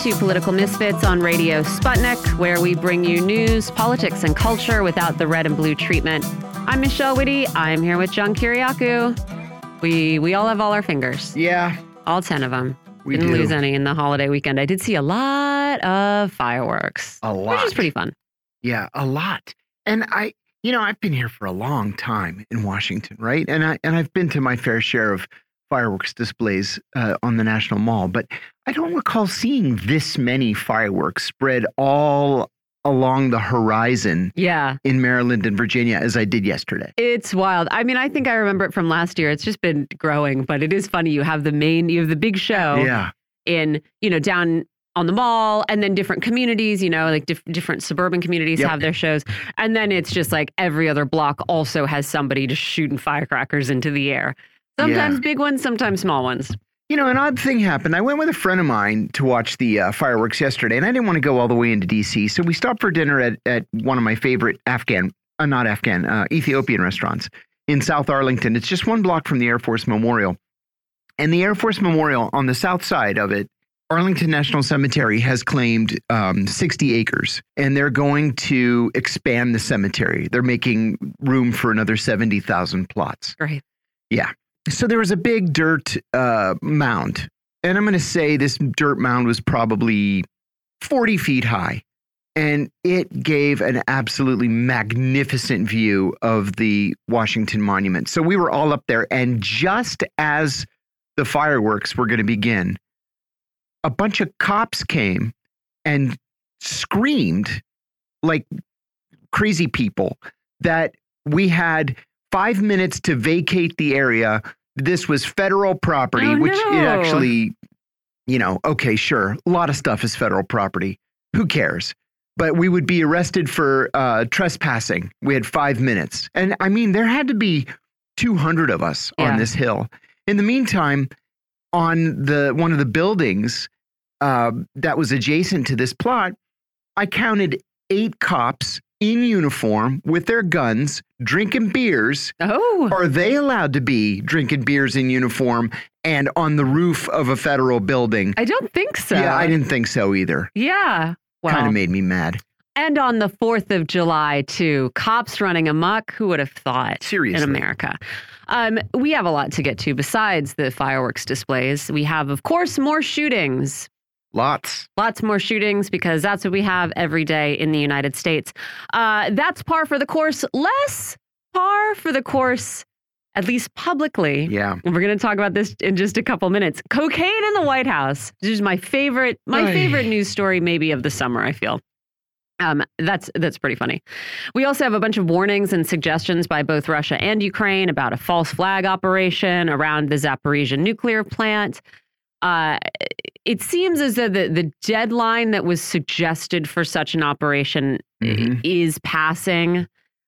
to Political Misfits on Radio Sputnik, where we bring you news, politics, and culture without the red and blue treatment. I'm Michelle Witte. I'm here with John Kiriakou. We we all have all our fingers. Yeah, all ten of them. We Didn't do. lose any in the holiday weekend. I did see a lot of fireworks. A lot, Which was pretty fun. Yeah, a lot. And I, you know, I've been here for a long time in Washington, right? And I and I've been to my fair share of fireworks displays uh, on the National Mall, but I don't recall seeing this many fireworks spread all along the horizon Yeah. in Maryland and Virginia as I did yesterday. It's wild. I mean, I think I remember it from last year. It's just been growing, but it is funny. You have the main, you have the big show Yeah. in, you know, down on the mall and then different communities, you know, like diff different suburban communities Yep. have their shows. And then it's just like every other block also has somebody just shooting firecrackers into the air. Sometimes Yeah. big ones, sometimes small ones. You know, an odd thing happened. I went with a friend of mine to watch the uh, fireworks yesterday, and I didn't want to go all the way into D.C. So we stopped for dinner at, at one of my favorite Afghan, uh, not Afghan, uh, Ethiopian restaurants in South Arlington. It's just one block from the Air Force Memorial. And the Air Force Memorial on the south side of it, Arlington National Cemetery has claimed um, 60 acres, and they're going to expand the cemetery. They're making room for another 70,000 plots. Great. Yeah. So there was a big dirt uh, mound. And I'm going to say this dirt mound was probably 40 feet high. And it gave an absolutely magnificent view of the Washington Monument. So we were all up there. And just as the fireworks were going to begin, a bunch of cops came and screamed like crazy people that we had five minutes to vacate the area. This was federal property, Oh, which it actually, you know, okay, sure, a lot of stuff is federal property. Who cares? But we would be arrested for uh, trespassing. We had five minutes. And I mean, there had to be 200 of us Yeah. on this hill. In the meantime, on the one of the buildings uh, that was adjacent to this plot, I counted eight cops in uniform with their guns drinking beers. Oh, Are they allowed to be drinking beers in uniform and on the roof of a federal building? I don't think so. Yeah, I didn't think so either. Yeah. Well, kind of made me mad. And on the 4th of July, too, cops running amok. Who would have thought? Seriously. In America. Um, we have a lot to get to besides the fireworks displays. We have, of course, more shootings. Lots. Lots more shootings because that's what we have every day in the United States. Uh, that's par for the course. Less par for the course, at least publicly. Yeah. And we're going to talk about this in just a couple minutes. Cocaine in the White House. This is my favorite, my Ay. favorite news story, maybe of the summer. I feel. Um, that's that's pretty funny. We also have a bunch of warnings and suggestions by both Russia and Ukraine about a false flag operation around the Zaporizhia nuclear plant. Uh, it seems as though the, the deadline that was suggested for such an operation i- Mhm. is passing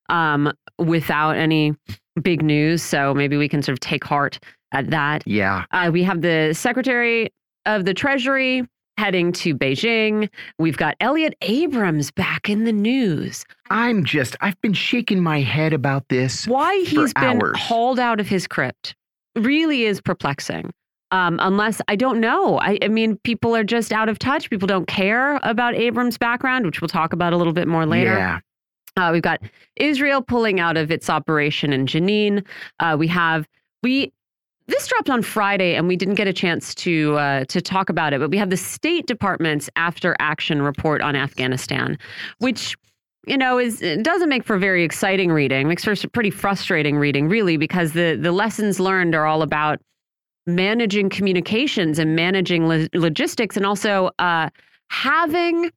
um, without any big news. So maybe we can sort of take heart at that. Yeah. Uh, we have the Secretary of the Treasury heading to Beijing. We've got Elliot Abrams back in the news. I'm just, I've been shaking my head about this. Why he's been hauled out of his crypt really is perplexing. Um, unless I don't know. I, I mean, people are just out of touch. People don't care about Abrams' background, which we'll talk about a little bit more later. Yeah. Uh, we've got Israel pulling out of its operation in Jenin. Uh, we have we this dropped on Friday, and we didn't get a chance to uh, to talk about it. But we have the State Department's after action report on Afghanistan, which you know is doesn't make for very exciting reading. Makes for pretty frustrating reading, really, because the the lessons learned are all about managing communications and managing lo- logistics, and also uh, having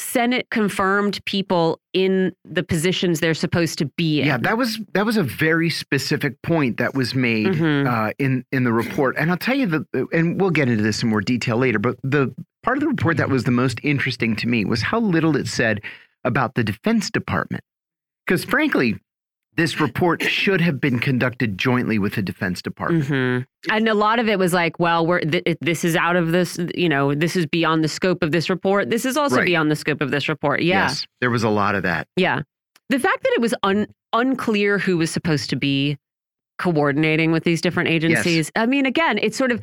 Senate confirmed people in the positions they're supposed to be in. Yeah, that was that was a very specific point that was made Mhm. uh, in in the report, and I'll tell you the and we'll get into this in more detail later. But the part of the report that was the most interesting to me was how little it said about the Defense Department, because frankly, this report should have been conducted jointly with the Defense Department. Mhm. And a lot of it was like, well, we're th this is out of this, you know, this is beyond the scope of this report. This is also Right. beyond the scope of this report. Yeah. Yes, there was a lot of that. Yeah. The fact that it was un unclear who was supposed to be coordinating with these different agencies. I mean, again, it's sort of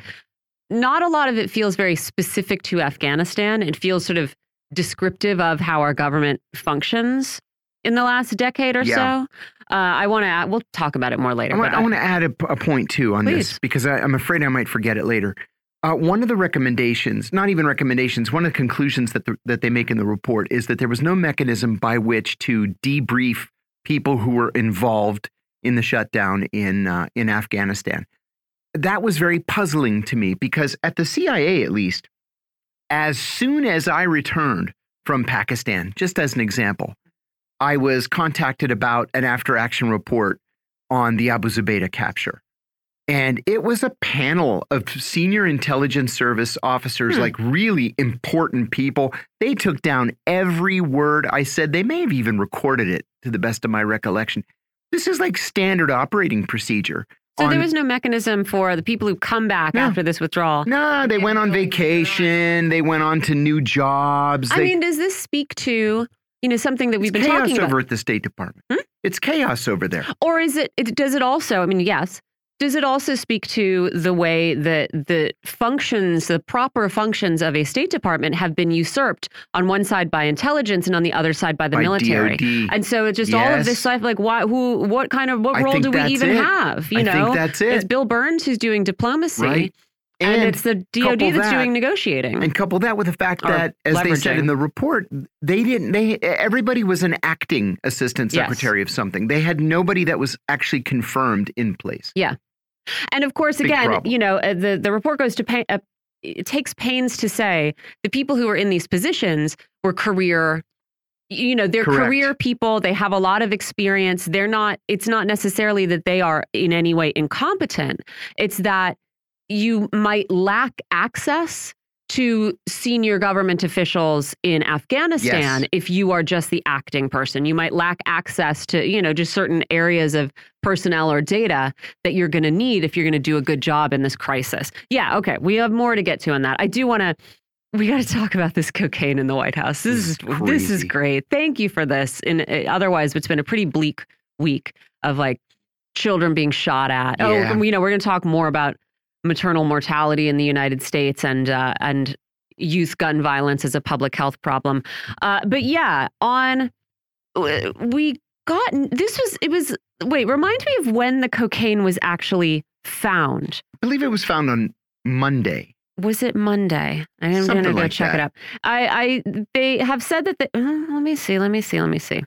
not a lot of it feels very specific to Afghanistan. It feels sort of descriptive of how our government functions in the last decade or Yeah. so. Uh, I want to. We'll talk about it more later. I want, but I want to add a, a point too on this because I, I'm afraid I might forget it later. Uh, one of the recommendations, not even recommendations, one of the conclusions that the, that they make in the report is that there was no mechanism by which to debrief people who were involved in the shutdown in uh, in Afghanistan. That was very puzzling to me because at the CIA, at least, as soon as I returned from Pakistan, just as an example, I was contacted about an after action report on the Abu Zubaydah capture. And it was a panel of senior intelligence service officers, Hmm. like really important people. They took down every word I said. They may have even recorded it to the best of my recollection. This is like standard operating procedure. so there was no mechanism for the people who come back No. after this withdrawal. No, they went on vacation. They went on to new jobs. I They- mean, does this speak to you know something that we've it's been chaos talking about? over at the State Department. Hmm? It's chaos over there. Or is it, it does it also, I mean, yes, does it also speak to the way that the functions, the proper functions of a State Department have been usurped on one side by intelligence and on the other side by the by military? DOD. And so it's just all of this stuff like why who what kind of what I role do we even it. have? You I know? think that's It's. Bill Burns who's doing diplomacy Right. And, it's the DOD that's that- doing negotiating. And couple that with the fact that, as they said in the report, they didn't. They everybody was an acting assistant Yes. secretary of something. They had nobody that was actually confirmed in place. Yeah, and of course, Big again, problem. you know, uh, the the report goes to pay. Uh, it takes pains to say the people who are in these positions were career. You know, they're Correct. career people. They have a lot of experience. They're not. It's not necessarily that they are in any way incompetent. It's that you might lack access to senior government officials in Afghanistan Yes. if you are just the acting person. You might lack access to, you know, just certain areas of personnel or data that you're going to need if you're going to do a good job in this crisis. Yeah, okay. We have more to get to on that. I do want to we got to talk about this cocaine in the White House. This, This is is this is great. Thank you for this. And uh, otherwise it's been a pretty bleak week of like children being shot at. Yeah. Oh, you know, we're going to talk more about maternal mortality in the United States and uh, and youth gun violence as a public health problem. Uh, but yeah, on we got this was it was wait remind me of when the cocaine was actually found. I believe it was found on Monday. Was it Monday? I am going Something to go like check it up. I, I they have said that. The, uh, let me see. Let me see. Let me see.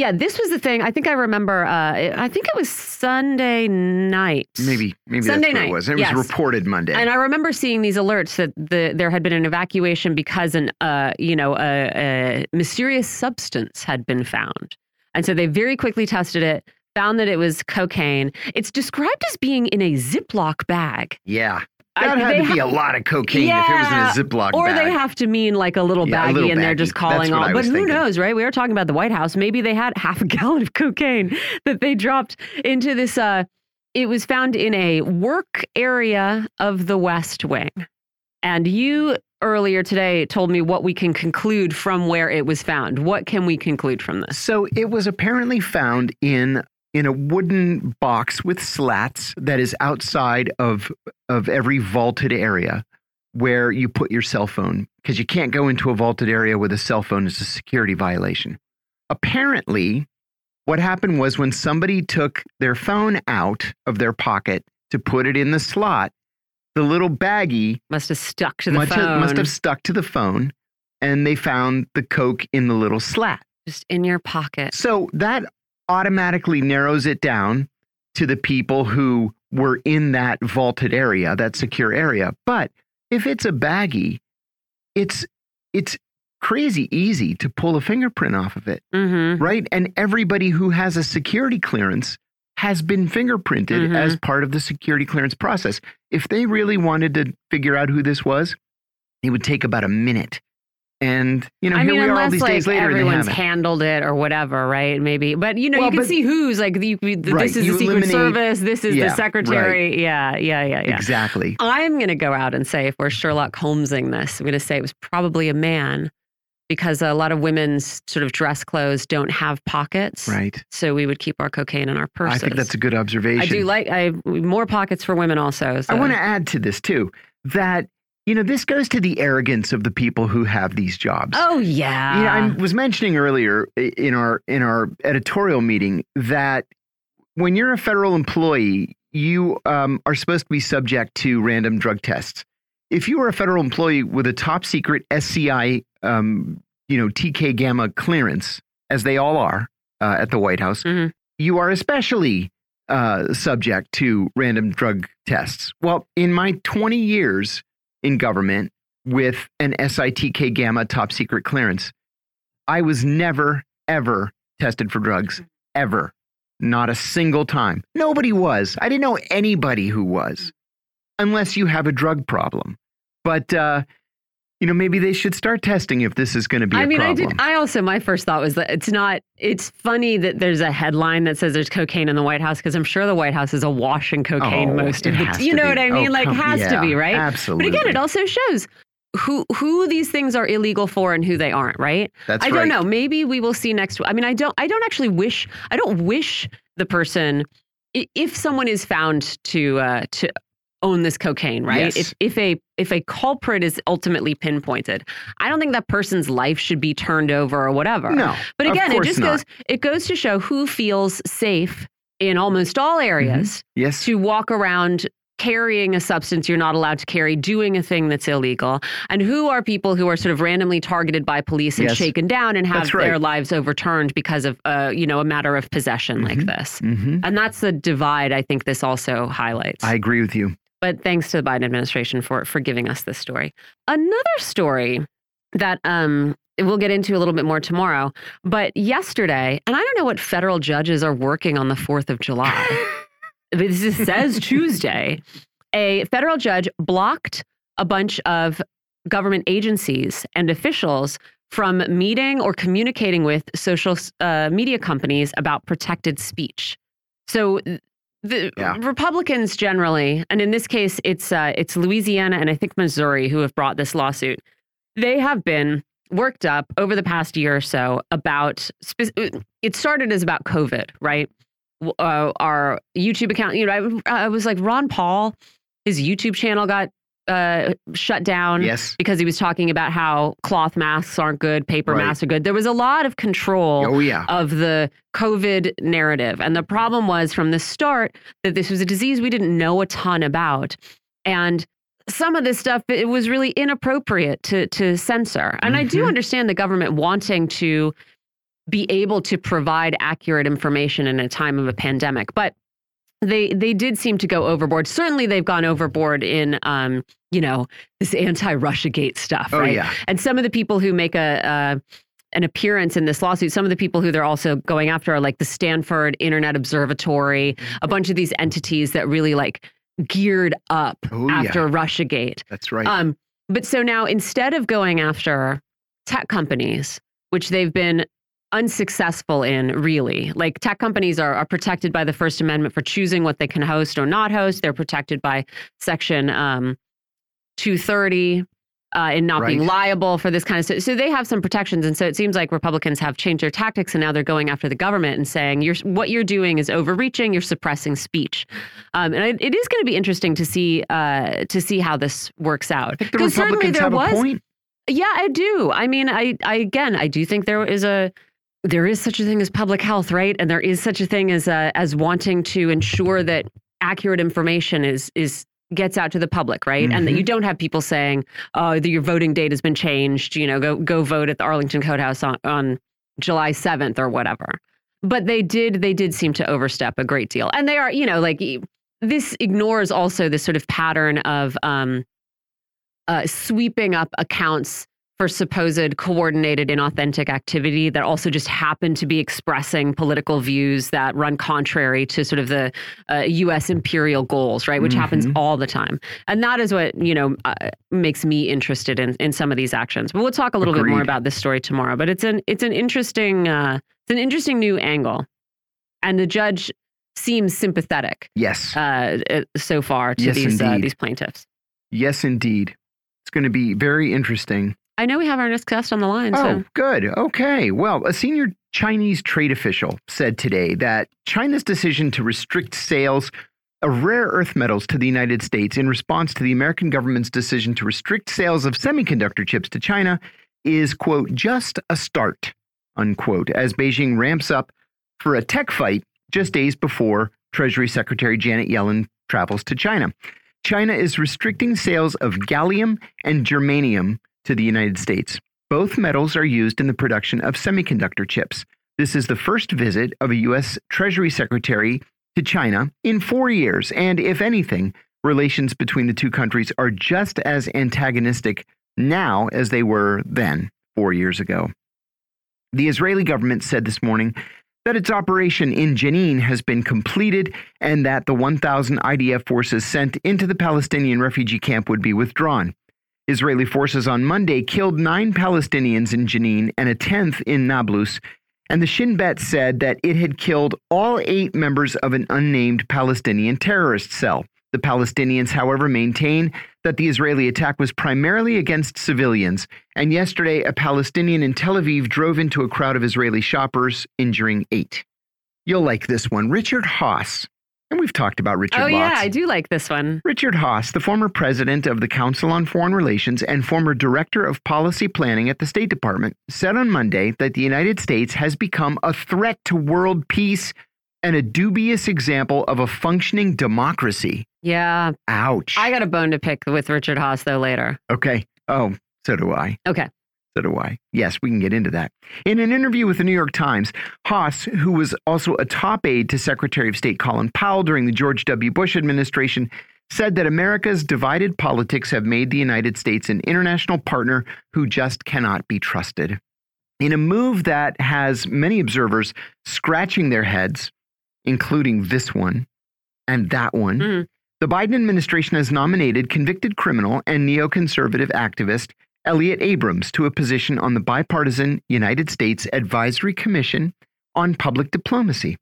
Yeah, this was the thing. I think I remember. Uh, I think it was Sunday night. Maybe, maybe Sunday that's what night, it was. It yes. was reported Monday. And I remember seeing these alerts that the there had been an evacuation because an uh you know a, a mysterious substance had been found, and so they very quickly tested it, found that it was cocaine. It's described as being in a Ziploc bag. yeah, I- that had they to be ha- a lot of cocaine Yeah, if it was in a Ziploc or bag. they have to mean like a little Yeah, a baggie, little and they're baggie. just calling all. But who thinking. knows, right? We were talking about the White House. Maybe they had half a gallon of cocaine that they dropped into this. Uh, it was found in a work area of the West Wing, and you earlier today told me what we can conclude from where it was found. What can we conclude from this? So it was apparently found in in a wooden box with slats that is outside of of every vaulted area where you put your cell phone because you can't go into a vaulted area with a cell phone it's a security violation. Apparently, what happened was when somebody took their phone out of their pocket to put it in the slot, the little baggie Must have stuck to the must phone. have, must have stuck to the phone and they found the coke in the little slat. just in your pocket. So that automatically narrows it down to the people who were in that vaulted area, that secure area. But if it's a baggie, it's it's crazy easy to pull a fingerprint off of it, Mm-hmm. right? And everybody who has a security clearance has been fingerprinted Mhm. as part of the security clearance process. If they really wanted to figure out who this was, it would take about a minute. And you know, I here mean, we are all unless these like days later, everyone's handled it or whatever, right? Maybe, but you know, Well, you can see who's like you, this Right, is the Secret Service, this is Yeah, the Secretary. Yeah, yeah, yeah, yeah. Exactly. I'm going to go out and say if we're Sherlock Holmesing this, I'm going to say it was probably a man because a lot of women's sort of dress clothes don't have pockets, Right. so we would keep our cocaine in our purses. I think that's a good observation. I do like I more pockets for women also. So. I want to add to this too. that you know this goes to the arrogance of the people who have these jobs. Oh yeah. You know, I was mentioning earlier in our in our editorial meeting that when you're a federal employee, you um, are supposed to be subject to random drug tests. If you are a federal employee with a top secret SCI, um, you know, TK gamma clearance, as they all are uh, at the White House, mm -hmm. you are especially uh, subject to random drug tests. Well, in my 20 years in government with an SITK gamma top secret clearance, I was never, ever tested for drugs, ever. Not a single time. Nobody was. I didn't know anybody who was, unless you have a drug problem. But, uh, you know, maybe they should start testing if this is going to be I mean, problem. I did. I also, my first thought was that it's not, it's funny that there's a headline that says there's cocaine in the White House because I'm sure the White House is awash in cocaine oh, most of the time. You know be. what I mean? Oh, like, come, has yeah, to be, right? Absolutely. But again, it also shows who who these things are illegal for and who they aren't, right? That's I right. don't know. Maybe we will see next. I mean, I don't. I don't actually wish. I don't wish the person if someone is found to uh, to own this cocaine, right? Yes. If if a if a culprit is ultimately pinpointed, I don't think that person's life should be turned over or whatever. No, but again, it just not. goes it goes to show who feels safe in almost all areas mm -hmm. yes. to walk around carrying a substance you're not allowed to carry, doing a thing that's illegal, and who are people who are sort of randomly targeted by police and yes. shaken down and have right. their lives overturned because of, uh, you know, a matter of possession mm -hmm. like this. Mm -hmm. And that's the divide I think this also highlights. I agree with you. But thanks to the Biden administration for for giving us this story. Another story that um, we'll get into a little bit more tomorrow. But yesterday, and I don't know what federal judges are working on the 4th of July. this says Tuesday, a federal judge blocked a bunch of government agencies and officials from meeting or communicating with social uh, media companies about protected speech. So the yeah. Republicans generally, and in this case, it's uh, it's Louisiana and I think Missouri who have brought this lawsuit. They have been worked up over the past year or so about. It started as about COVID, right? uh, our YouTube account. You know, I, I, was like Ron Paul, his YouTube channel got uh, shut down. Yes, because he was talking about how cloth masks aren't good, paper right. masks are good. There was a lot of control. Oh yeah. of the COVID narrative, and the problem was from the start that this was a disease we didn't know a ton about, and some of this stuff it was really inappropriate to to censor. And mm -hmm. I do understand the government wanting to be able to provide accurate information in a time of a pandemic. But they they did seem to go overboard. Certainly, they've gone overboard in um, you know this anti-Russia Gate stuff, oh, right? Yeah. And some of the people who make a uh, an appearance in this lawsuit, some of the people who they're also going after are like the Stanford Internet Observatory, a bunch of these entities that really like geared up oh, after yeah. Russia Gate. That's right. Um, but so now instead of going after tech companies, which they've been unsuccessful in really like tech companies are, are protected by the first amendment for choosing what they can host or not host they're protected by section um, 230 uh, in not right. being liable for this kind of stuff. So they have some protections. And so it seems like Republicans have changed their tactics and now they're going after the government and saying, you're, what you're doing is overreaching, you're suppressing speech. Um, and it is going to be interesting to see uh, to see how this works out. because the Republicans have was. Yeah, I do. I mean, I, I again, I do think there is a there is such a thing as public health, right? And there is such a thing as uh, as wanting to ensure that accurate information is is gets out to the public, right? Mm -hmm. And that you don't have people saying, "Oh, that your voting date has been changed." You know, go go vote at the Arlington Court House on, on July seventh or whatever. But they did they did seem to overstep a great deal, and they are you know like this ignores also this sort of pattern of um, uh, sweeping up accounts for supposed coordinated inauthentic activity that also just happen to be expressing political views that run contrary to sort of the uh, U.S. imperial goals, right? Which mm -hmm. happens all the time, and that is what you know uh, makes me interested in in some of these actions. But we'll talk a little Agreed. bit more about this story tomorrow. But it's an it's an interesting uh, it's an interesting new angle, and the judge seems sympathetic. Yes. Uh, so far to yes, these uh, these plaintiffs. Yes, indeed. It's going to be very interesting. I know we have our next guest on the line. Oh, so. good. Okay. Well, a senior Chinese trade official said today that China's decision to restrict sales of rare earth metals to the United States in response to the American government's decision to restrict sales of semiconductor chips to China is, quote, just a start, unquote, as Beijing ramps up for a tech fight just days before Treasury Secretary Janet Yellen travels to China. China is restricting sales of gallium and germanium to the United States. Both metals are used in the production of semiconductor chips. This is the first visit of a U.S. Treasury Secretary to China in four years, and if anything, relations between the two countries are just as antagonistic now as they were then, four years ago. The Israeli government said this morning that its operation in Jenin has been completed and that the 1,000 IDF forces sent into the Palestinian refugee camp would be withdrawn. Israeli forces on Monday killed nine Palestinians in Jenin and a tenth in Nablus, and the Shin Bet said that it had killed all eight members of an unnamed Palestinian terrorist cell. The Palestinians, however, maintain that the Israeli attack was primarily against civilians, and yesterday a Palestinian in Tel Aviv drove into a crowd of Israeli shoppers, injuring eight. You'll like this one. Richard Haass, and we've talked about Richard Oh, lots. yeah, I do like this one. Richard Haass, the former president of the Council on Foreign Relations and former director of policy planning at the State Department, said on Monday that the United States has become a threat to world peace and a dubious example of a functioning democracy. Yeah. Ouch. I got a bone to pick with Richard Haass, though, later. okay. Oh, so do I. Okay. So do I. Yes, we can get into that. In an interview with the New York Times, Haass, who was also a top aide to Secretary of State Colin Powell during the George W. Bush administration, said that America's divided politics have made the United States an international partner who just cannot be trusted. In a move that has many observers scratching their heads, including this one and that one, Mhm. the Biden administration has nominated convicted criminal and neoconservative activist Elliot Abrams to a position on the bipartisan United States Advisory Commission on Public Diplomacy.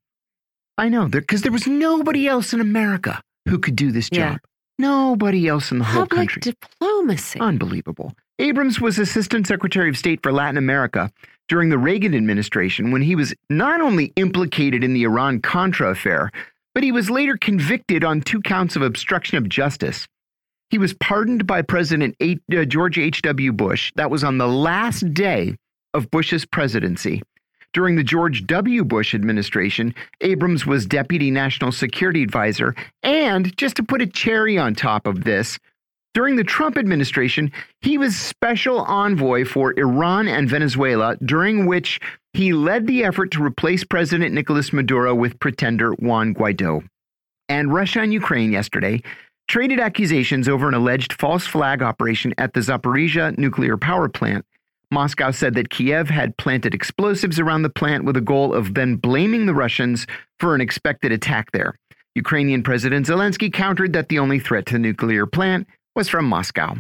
I know, because there was nobody else in America who could do this Yeah. job. Nobody else in the whole Public country. diplomacy. Unbelievable. Abrams was Assistant Secretary of State for Latin America during the Reagan administration when he was not only implicated in the Iran Contra affair, but he was later convicted on two counts of obstruction of justice. He was pardoned by President H- uh, George H.W. Bush. That was on the last day of Bush's presidency. During the George W. Bush administration, Abrams was Deputy National Security Advisor. And just to put a cherry on top of this, during the Trump administration, he was special envoy for Iran and Venezuela, during which he led the effort to replace President Nicolas Maduro with pretender Juan Guaido. And Russia and Ukraine yesterday traded accusations over an alleged false flag operation at the Zaporizhia nuclear power plant. Moscow said that Kiev had planted explosives around the plant with a goal of then blaming the Russians for an expected attack there. Ukrainian President Zelensky countered that the only threat to the nuclear plant was from Moscow.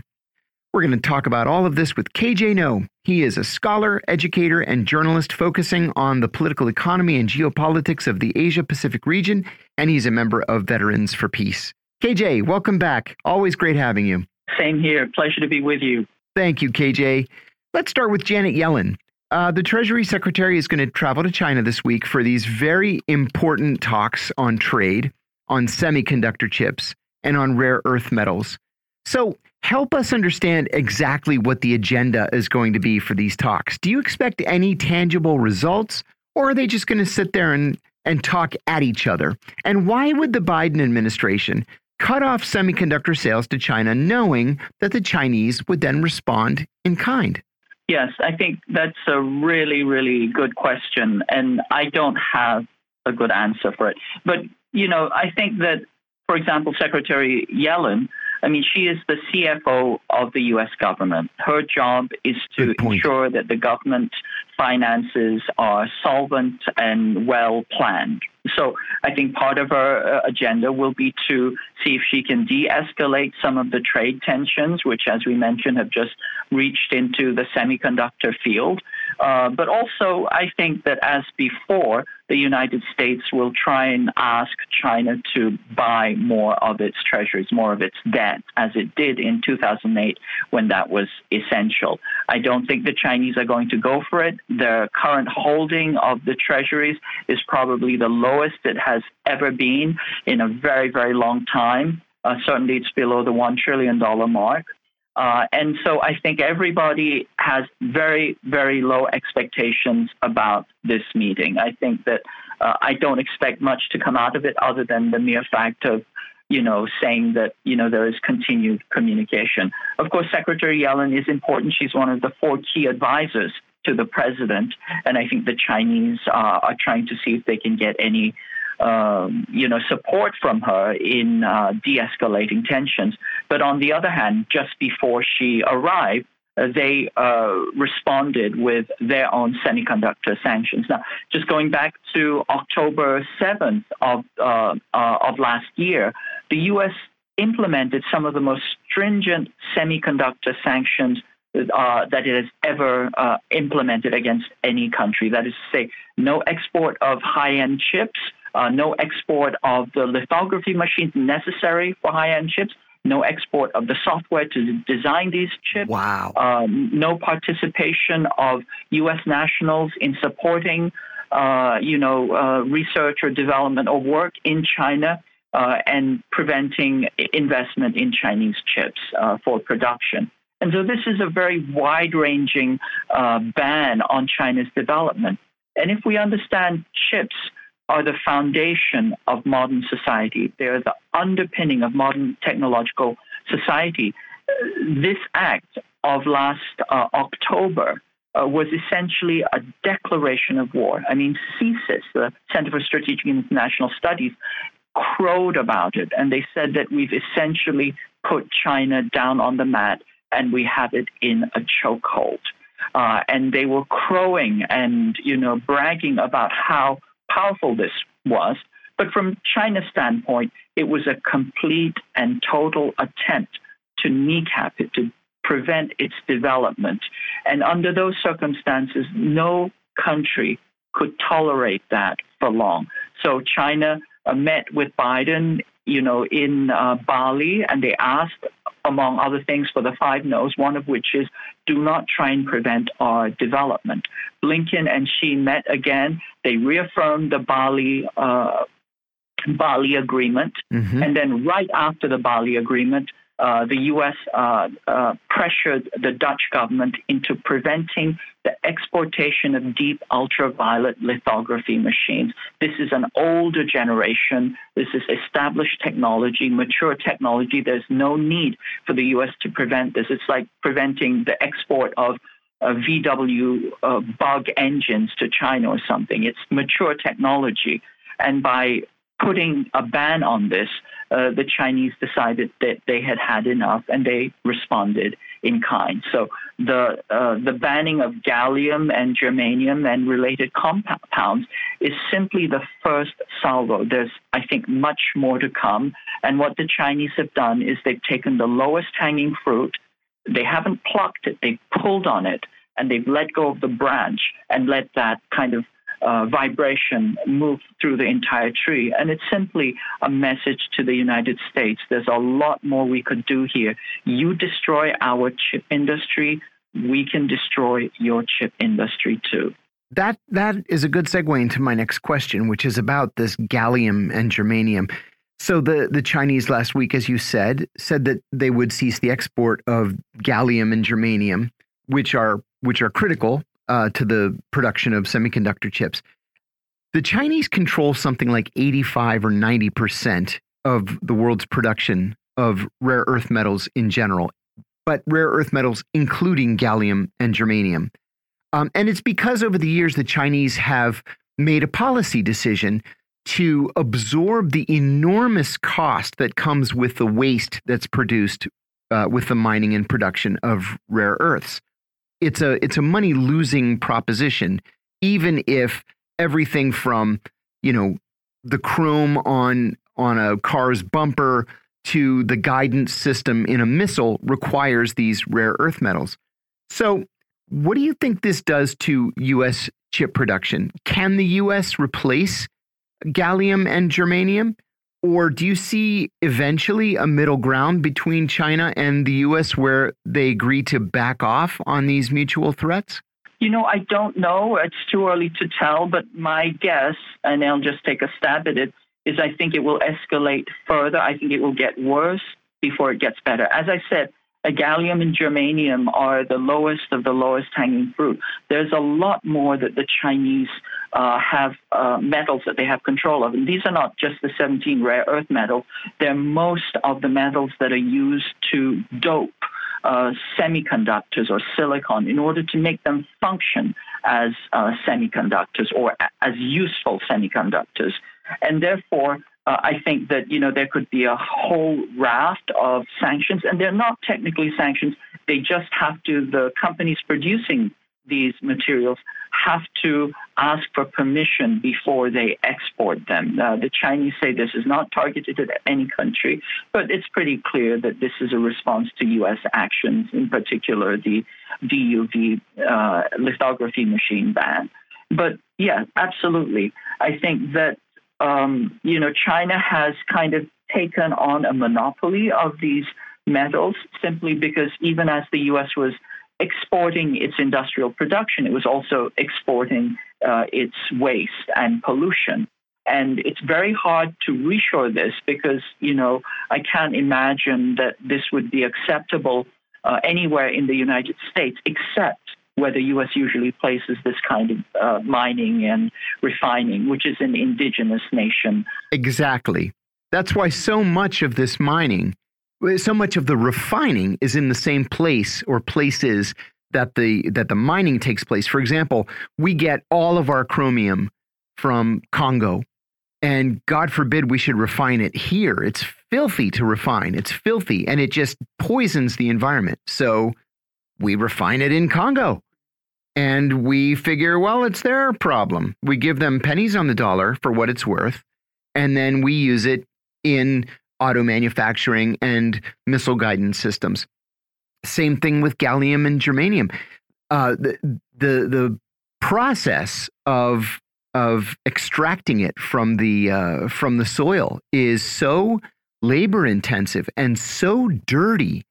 We're going to talk about all of this with KJ Noh. He is a scholar, educator, and journalist focusing on the political economy and geopolitics of the Asia Pacific region, and he's a member of Veterans for Peace. KJ, welcome back. Always great having you. Same here. Pleasure to be with you. Thank you, KJ. Let's start with Janet Yellen. Uh, the Treasury Secretary is going to travel to China this week for these very important talks on trade, on semiconductor chips, and on rare earth metals. So, help us understand exactly what the agenda is going to be for these talks. Do you expect any tangible results, or are they just going to sit there and, and talk at each other? And why would the Biden administration cut off semiconductor sales to China, knowing that the Chinese would then respond in kind? Yes, I think that's a really, really good question. And I don't have a good answer for it. But, you know, I think that, for example, Secretary Yellen, I mean, she is the CFO of the US government. Her job is to ensure that the government finances are solvent and well planned. So I think part of her uh, agenda will be to see if she can de escalate some of the trade tensions, which, as we mentioned, have just reached into the semiconductor field. Uh, but also, I think that as before, the United States will try and ask China to buy more of its treasuries, more of its debt, as it did in 2008 when that was essential. I don't think the Chinese are going to go for it. Their current holding of the treasuries is probably the lowest it has ever been in a very, very long time. Uh, certainly, it's below the $1 trillion mark. Uh, and so I think everybody has very, very low expectations about this meeting. I think that uh, I don't expect much to come out of it other than the mere fact of, you know, saying that, you know, there is continued communication. Of course, Secretary Yellen is important. She's one of the four key advisors to the president. And I think the Chinese uh, are trying to see if they can get any um, you know, support from her in uh, de-escalating tensions. But on the other hand, just before she arrived, uh, they uh, responded with their own semiconductor sanctions. Now, just going back to October 7th of uh, uh, of last year, the U.S. implemented some of the most stringent semiconductor sanctions uh, that it has ever uh, implemented against any country. That is to say, no export of high end chips, uh, no export of the lithography machines necessary for high end chips, no export of the software to design these chips. Wow. Um, no participation of U.S. nationals in supporting, uh, you know, uh, research or development or work in China. Uh, and preventing investment in Chinese chips uh, for production. And so this is a very wide ranging uh, ban on China's development. And if we understand chips are the foundation of modern society. They are the underpinning of modern technological society. This act of last uh, October uh, was essentially a declaration of war. I mean, CSIS, the Center for Strategic International Studies, crowed about it, and they said that we've essentially put China down on the mat and we have it in a chokehold. Uh, and they were crowing and you know bragging about how powerful this was. But from China's standpoint, it was a complete and total attempt to kneecap it, to prevent its development. And under those circumstances, no country could tolerate that for long. So China uh, met with Biden, you know, in uh, Bali, and they asked among other things, for the five no's, one of which is do not try and prevent our development. Blinken and Xi met again. They reaffirmed the Bali. Uh, Bali agreement, mm-hmm. and then right after the Bali agreement, uh, the U.S. Uh, uh, pressured the Dutch government into preventing the exportation of deep ultraviolet lithography machines. This is an older generation. This is established technology, mature technology. There's no need for the U.S. to prevent this. It's like preventing the export of uh, VW uh, bug engines to China or something. It's mature technology. And by putting a ban on this, uh, the Chinese decided that they had had enough and they responded in kind. So the uh, the banning of gallium and germanium and related compounds is simply the first salvo. There's I think much more to come. And what the Chinese have done is they've taken the lowest hanging fruit. They haven't plucked it. They've pulled on it and they've let go of the branch and let that kind of uh, vibration move through the entire tree. And it's simply a message to the United States. There's a lot more we could do here. You destroy our chip industry, we can destroy your chip industry too. That that is a good segue into my next question, which is about this gallium and germanium. So the the Chinese last week, as you said, said that they would cease the export of gallium and germanium, which are which are critical uh, to the production of semiconductor chips. The Chinese control something like 85 or 90% of the world's production of rare earth metals in general, but rare earth metals including gallium and germanium. Um, and it's because over the years the Chinese have made a policy decision to absorb the enormous cost that comes with the waste that's produced uh, with the mining and production of rare earths it's a it's a money losing proposition even if everything from you know the chrome on on a car's bumper to the guidance system in a missile requires these rare earth metals so What do you think this does to U.S. chip production? Can the U.S. replace gallium and germanium? Or do you see eventually a middle ground between China and the U.S. where they agree to back off on these mutual threats? You know, I don't know. It's too early to tell, but my guess, and I'll just take a stab at it, is I think it will escalate further. I think it will get worse before it gets better. As I said, gallium and germanium are the lowest of the lowest hanging fruit. There's a lot more that the Chinese uh, have uh, metals that they have control of. And these are not just the 17 rare earth metals, they're most of the metals that are used to dope uh, semiconductors or silicon in order to make them function as uh, semiconductors or as useful semiconductors. And therefore, uh, I think that you know there could be a whole raft of sanctions, and they're not technically sanctions. They just have to the companies producing these materials have to ask for permission before they export them. Uh, the Chinese say this is not targeted at any country, but it's pretty clear that this is a response to U.S. actions, in particular the DUV uh, lithography machine ban. But yeah, absolutely. I think that um, you know China has kind of taken on a monopoly of these metals simply because even as the U.S. was exporting its industrial production, it was also exporting uh, its waste and pollution. And it's very hard to reshore this because, you know, I can't imagine that this would be acceptable uh, anywhere in the United States except where the U.S. usually places this kind of uh, mining and refining, which is an indigenous nation. Exactly. That's why so much of this mining so much of the refining is in the same place or places that the that the mining takes place. For example, we get all of our chromium from Congo, and God forbid we should refine it here. It's filthy to refine. It's filthy, and it just poisons the environment. So we refine it in Congo. And we figure, well, it's their problem. We give them pennies on the dollar for what it's worth, and then we use it in auto manufacturing and missile guidance systems. Same thing with gallium and germanium. Uh, the, the the process of of extracting it from the uh, from the soil is so labor intensive and so dirty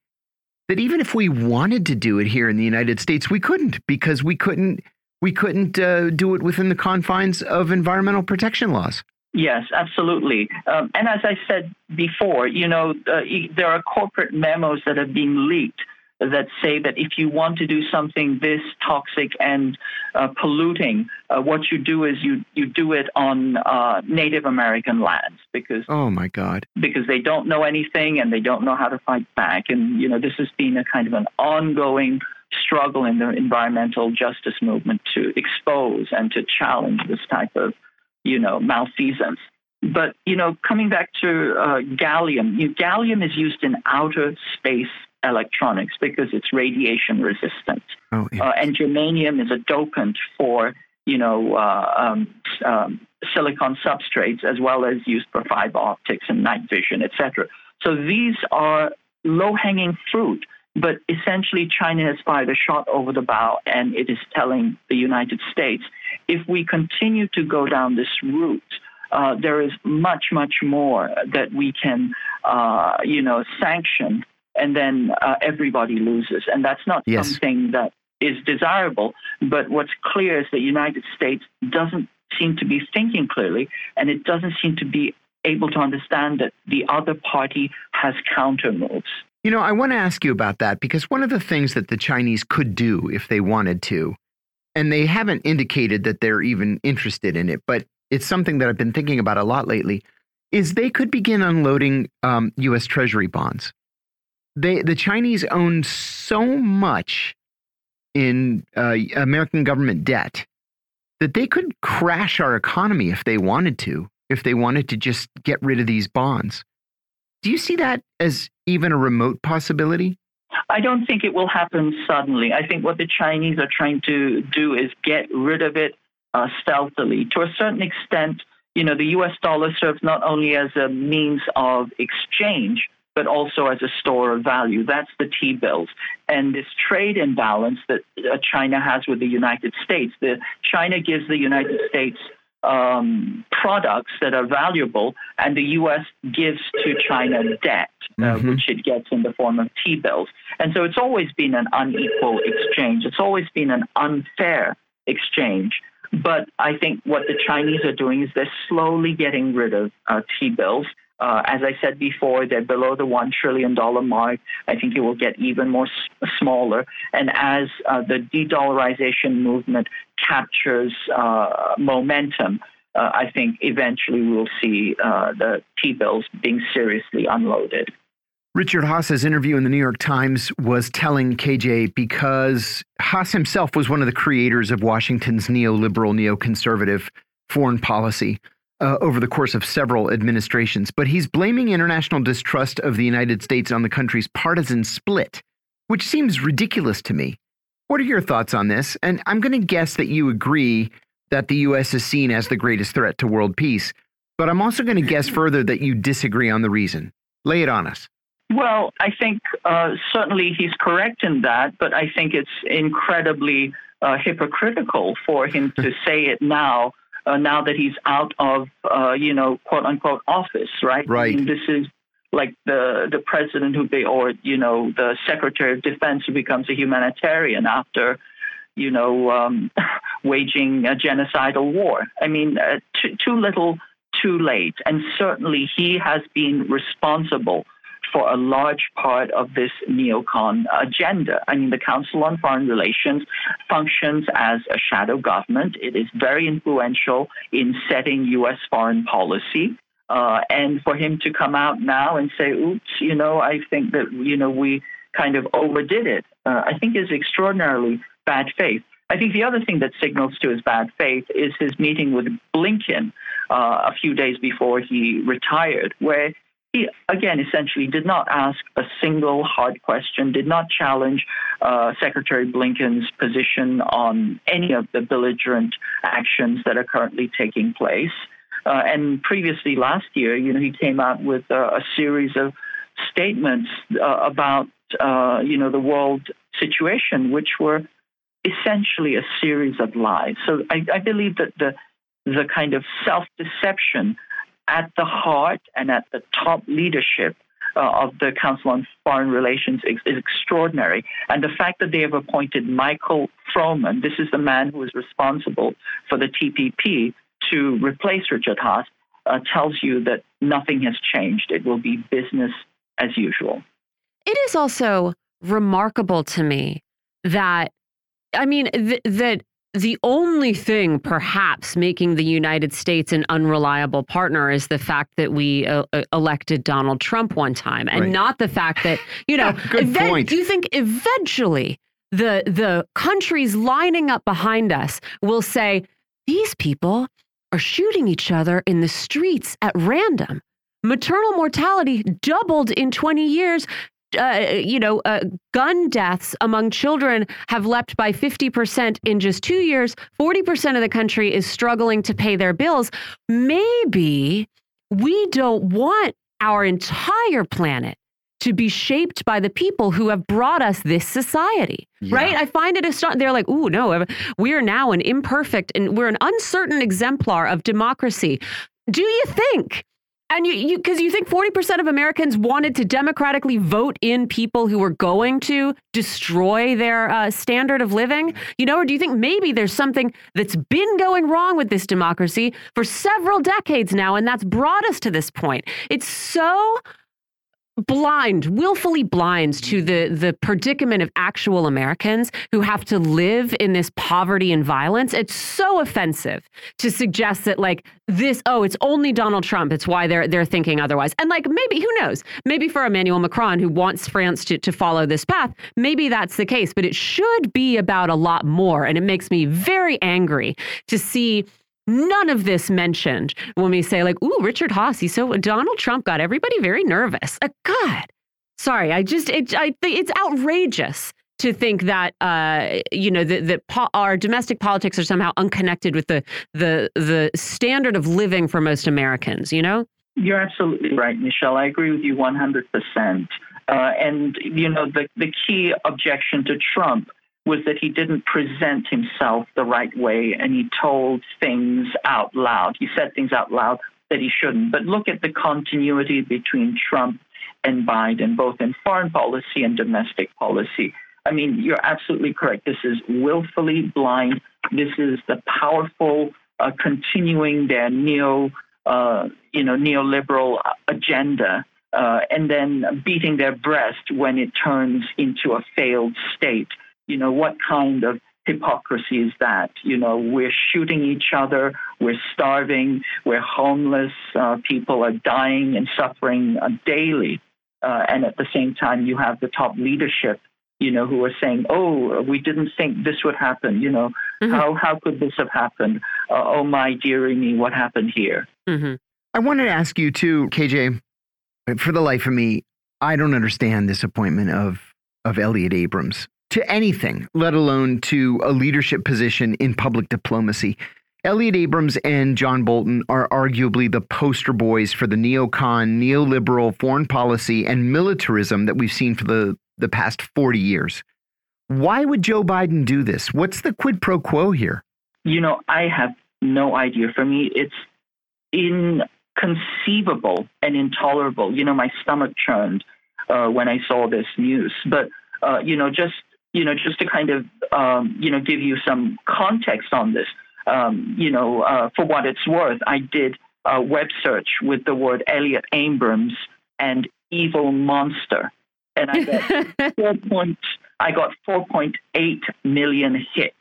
that even if we wanted to do it here in the United States, we couldn't because we couldn't we couldn't uh, do it within the confines of environmental protection laws. Yes, absolutely. Um, and as I said before, you know, uh, there are corporate memos that have been leaked that say that if you want to do something this toxic and uh, polluting, uh, what you do is you you do it on uh, Native American lands because oh my God because they don't know anything and they don't know how to fight back and you know this has been a kind of an ongoing struggle in the environmental justice movement to expose and to challenge this type of you know, malfeasance. But, you know, coming back to uh, gallium, you know, gallium is used in outer space electronics because it's radiation resistant. Oh, yeah. uh, and germanium is a dopant for, you know, uh, um, um, silicon substrates as well as used for fiber optics and night vision, etc. So these are low hanging fruit but essentially, China has fired a shot over the bow, and it is telling the United States if we continue to go down this route, uh, there is much, much more that we can, uh, you know, sanction, and then uh, everybody loses. And that's not yes. something that is desirable. But what's clear is that the United States doesn't seem to be thinking clearly, and it doesn't seem to be able to understand that the other party has counter moves. You know, I want to ask you about that because one of the things that the Chinese could do if they wanted to, and they haven't indicated that they're even interested in it, but it's something that I've been thinking about a lot lately, is they could begin unloading um, U.S. Treasury bonds. They, the Chinese own so much in uh, American government debt that they could crash our economy if they wanted to, if they wanted to just get rid of these bonds. Do you see that as even a remote possibility? I don't think it will happen suddenly. I think what the Chinese are trying to do is get rid of it uh, stealthily. To a certain extent, you know, the US dollar serves not only as a means of exchange, but also as a store of value. That's the T bills. And this trade imbalance that uh, China has with the United States, the, China gives the United States um, products that are valuable, and the U.S. gives to China debt, uh, mm-hmm. which it gets in the form of T bills. And so it's always been an unequal exchange. It's always been an unfair exchange. But I think what the Chinese are doing is they're slowly getting rid of uh, T bills. Uh, as I said before, they're below the $1 trillion mark. I think it will get even more s- smaller. And as uh, the de dollarization movement captures uh, momentum, uh, I think eventually we'll see uh, the T bills being seriously unloaded. Richard Haass's interview in the New York Times was telling KJ because Haass himself was one of the creators of Washington's neoliberal, neoconservative foreign policy uh, over the course of several administrations. But he's blaming international distrust of the United States on the country's partisan split, which seems ridiculous to me. What are your thoughts on this? And I'm going to guess that you agree that the U.S. is seen as the greatest threat to world peace. But I'm also going to guess further that you disagree on the reason. Lay it on us. Well, I think uh, certainly he's correct in that, but I think it's incredibly uh, hypocritical for him to say it now, uh, now that he's out of, uh, you know, quote unquote office, right? Right. I mean, this is like the the president who be, or you know, the secretary of defense who becomes a humanitarian after, you know, um, waging a genocidal war. I mean, uh, too, too little, too late, and certainly he has been responsible for a large part of this neocon agenda. I mean, the Council on Foreign Relations functions as a shadow government. It is very influential in setting U.S. foreign policy. Uh, and for him to come out now and say, oops, you know, I think that, you know, we kind of overdid it, uh, I think is extraordinarily bad faith. I think the other thing that signals to his bad faith is his meeting with Blinken uh, a few days before he retired, where he, again, essentially did not ask a single hard question, did not challenge uh, Secretary Blinken's position on any of the belligerent actions that are currently taking place. Uh, and previously last year, you know, he came out with uh, a series of statements uh, about, uh, you know, the world situation, which were essentially a series of lies. So I, I believe that the the kind of self-deception at the heart and at the top leadership uh, of the Council on Foreign Relations is, is, extraordinary. And the fact that they have appointed Michael Froman, this is the man who is responsible for the TPP, to replace Richard Haass, uh, tells you that nothing has changed. It will be business as usual. It is also remarkable to me that, I mean, th that the only thing perhaps making the United States an unreliable partner is the fact that we uh, uh elected Donald Trump one time and right. not the fact that, you know, Good point. do you think eventually the the countries lining up behind us will say these people are shooting each other in the streets at random. Maternal mortality doubled in 20 years uh, you know, uh, gun deaths among children have leapt by 50% in just two years. 40% of the country is struggling to pay their bills. Maybe we don't want our entire planet to be shaped by the people who have brought us this society, yeah. right? I find it astonishing. They're like, ooh, no, we are now an imperfect and we're an uncertain exemplar of democracy. Do you think and you, because you, you, think 40% of Americans wanted to democratically vote in people who were going to destroy their uh, standard of living, you know, or do you think maybe there's something that's been going wrong with this democracy for several decades now, and that's brought us to this point? It's so blind, willfully blind to the the predicament of actual Americans who have to live in this poverty and violence. It's so offensive to suggest that like this, oh, it's only Donald Trump. It's why they're they're thinking otherwise. And like maybe who knows? Maybe for Emmanuel Macron who wants France to to follow this path, maybe that's the case. But it should be about a lot more. And it makes me very angry to see None of this mentioned when we say, like, ooh, Richard Haass, he's so Donald Trump got everybody very nervous. Uh, God, sorry, I just, it, I, it's outrageous to think that uh, you know that, that our domestic politics are somehow unconnected with the the the standard of living for most Americans. You know. You're absolutely right, Michelle. I agree with you 100%. Uh, and, you know, the, the key objection to Trump was that he didn't present himself the right way and he told things out loud. He said things out loud that he shouldn't. But look at the continuity between Trump and Biden, both in foreign policy and domestic policy. I mean, you're absolutely correct. This is willfully blind. This is the powerful uh, continuing their neo, uh, you know, neoliberal agenda, uh, and then beating their breast when it turns into a failed state. You know, what kind of hypocrisy is that? You know, we're shooting each other, we're starving, we're homeless, uh, people are dying and suffering uh, daily. Uh, and at the same time, you have the top leadership, you know, who are saying, "Oh, we didn't think this would happen." You know, mm-hmm. how how could this have happened? Uh, oh my dearie me, what happened here? Mm-hmm. I wanted to ask you too, KJ. For the life of me, I don't understand this appointment of of Elliott Abrams to anything, let alone to a leadership position in public diplomacy. Elliott Abrams and John Bolton are arguably the poster boys for the neocon, neoliberal foreign policy and militarism that we've seen for the, the past 40 years. Why would Joe Biden do this? What's the quid pro quo here? You know, I have no idea. For me, it's inconceivable and intolerable. You know, my stomach churned uh, when I saw this news. But, uh, you know, just you know, just to kind of, um, you know, give you some context on this, um, you know, uh, for what it's worth, I did a web search with the word Elliott Abrams and evil monster, and I got four point, I got 4.8 million hits.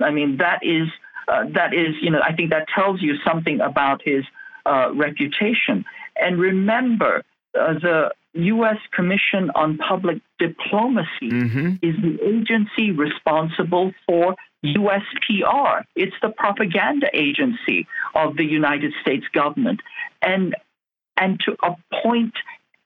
I mean, that is uh, that is, you know, I think that tells you something about his uh, reputation. And remember, the U.S. Commission on Public Diplomacy mm-hmm. is the agency responsible for U.S. PR. It's the propaganda agency of the United States government. And, and to appoint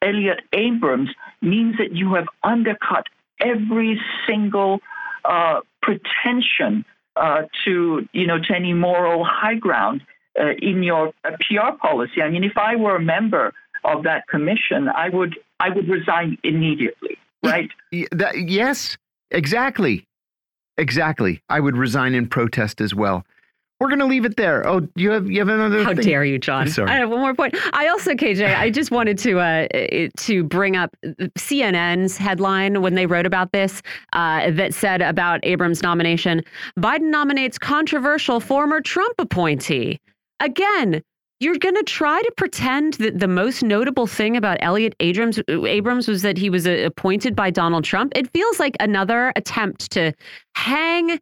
Elliott Abrams means that you have undercut every single uh, pretension uh, to, you know, to any moral high ground uh, in your uh, PR policy. I mean, if I were a member of that commission, I would I would resign immediately. Right? That, yes, exactly, exactly. I would resign in protest as well. We're going to leave it there. Oh, you have you have another. How thing? dare you, John? sorry. I have one more point. I also, KJ, I just wanted to uh, to bring up CNN's headline when they wrote about this uh, that said about Abrams' nomination: Biden nominates controversial former Trump appointee. Again, you're going to try to pretend that the most notable thing about Elliott Abrams, Abrams was that he was uh, appointed by Donald Trump. It feels like another attempt to hang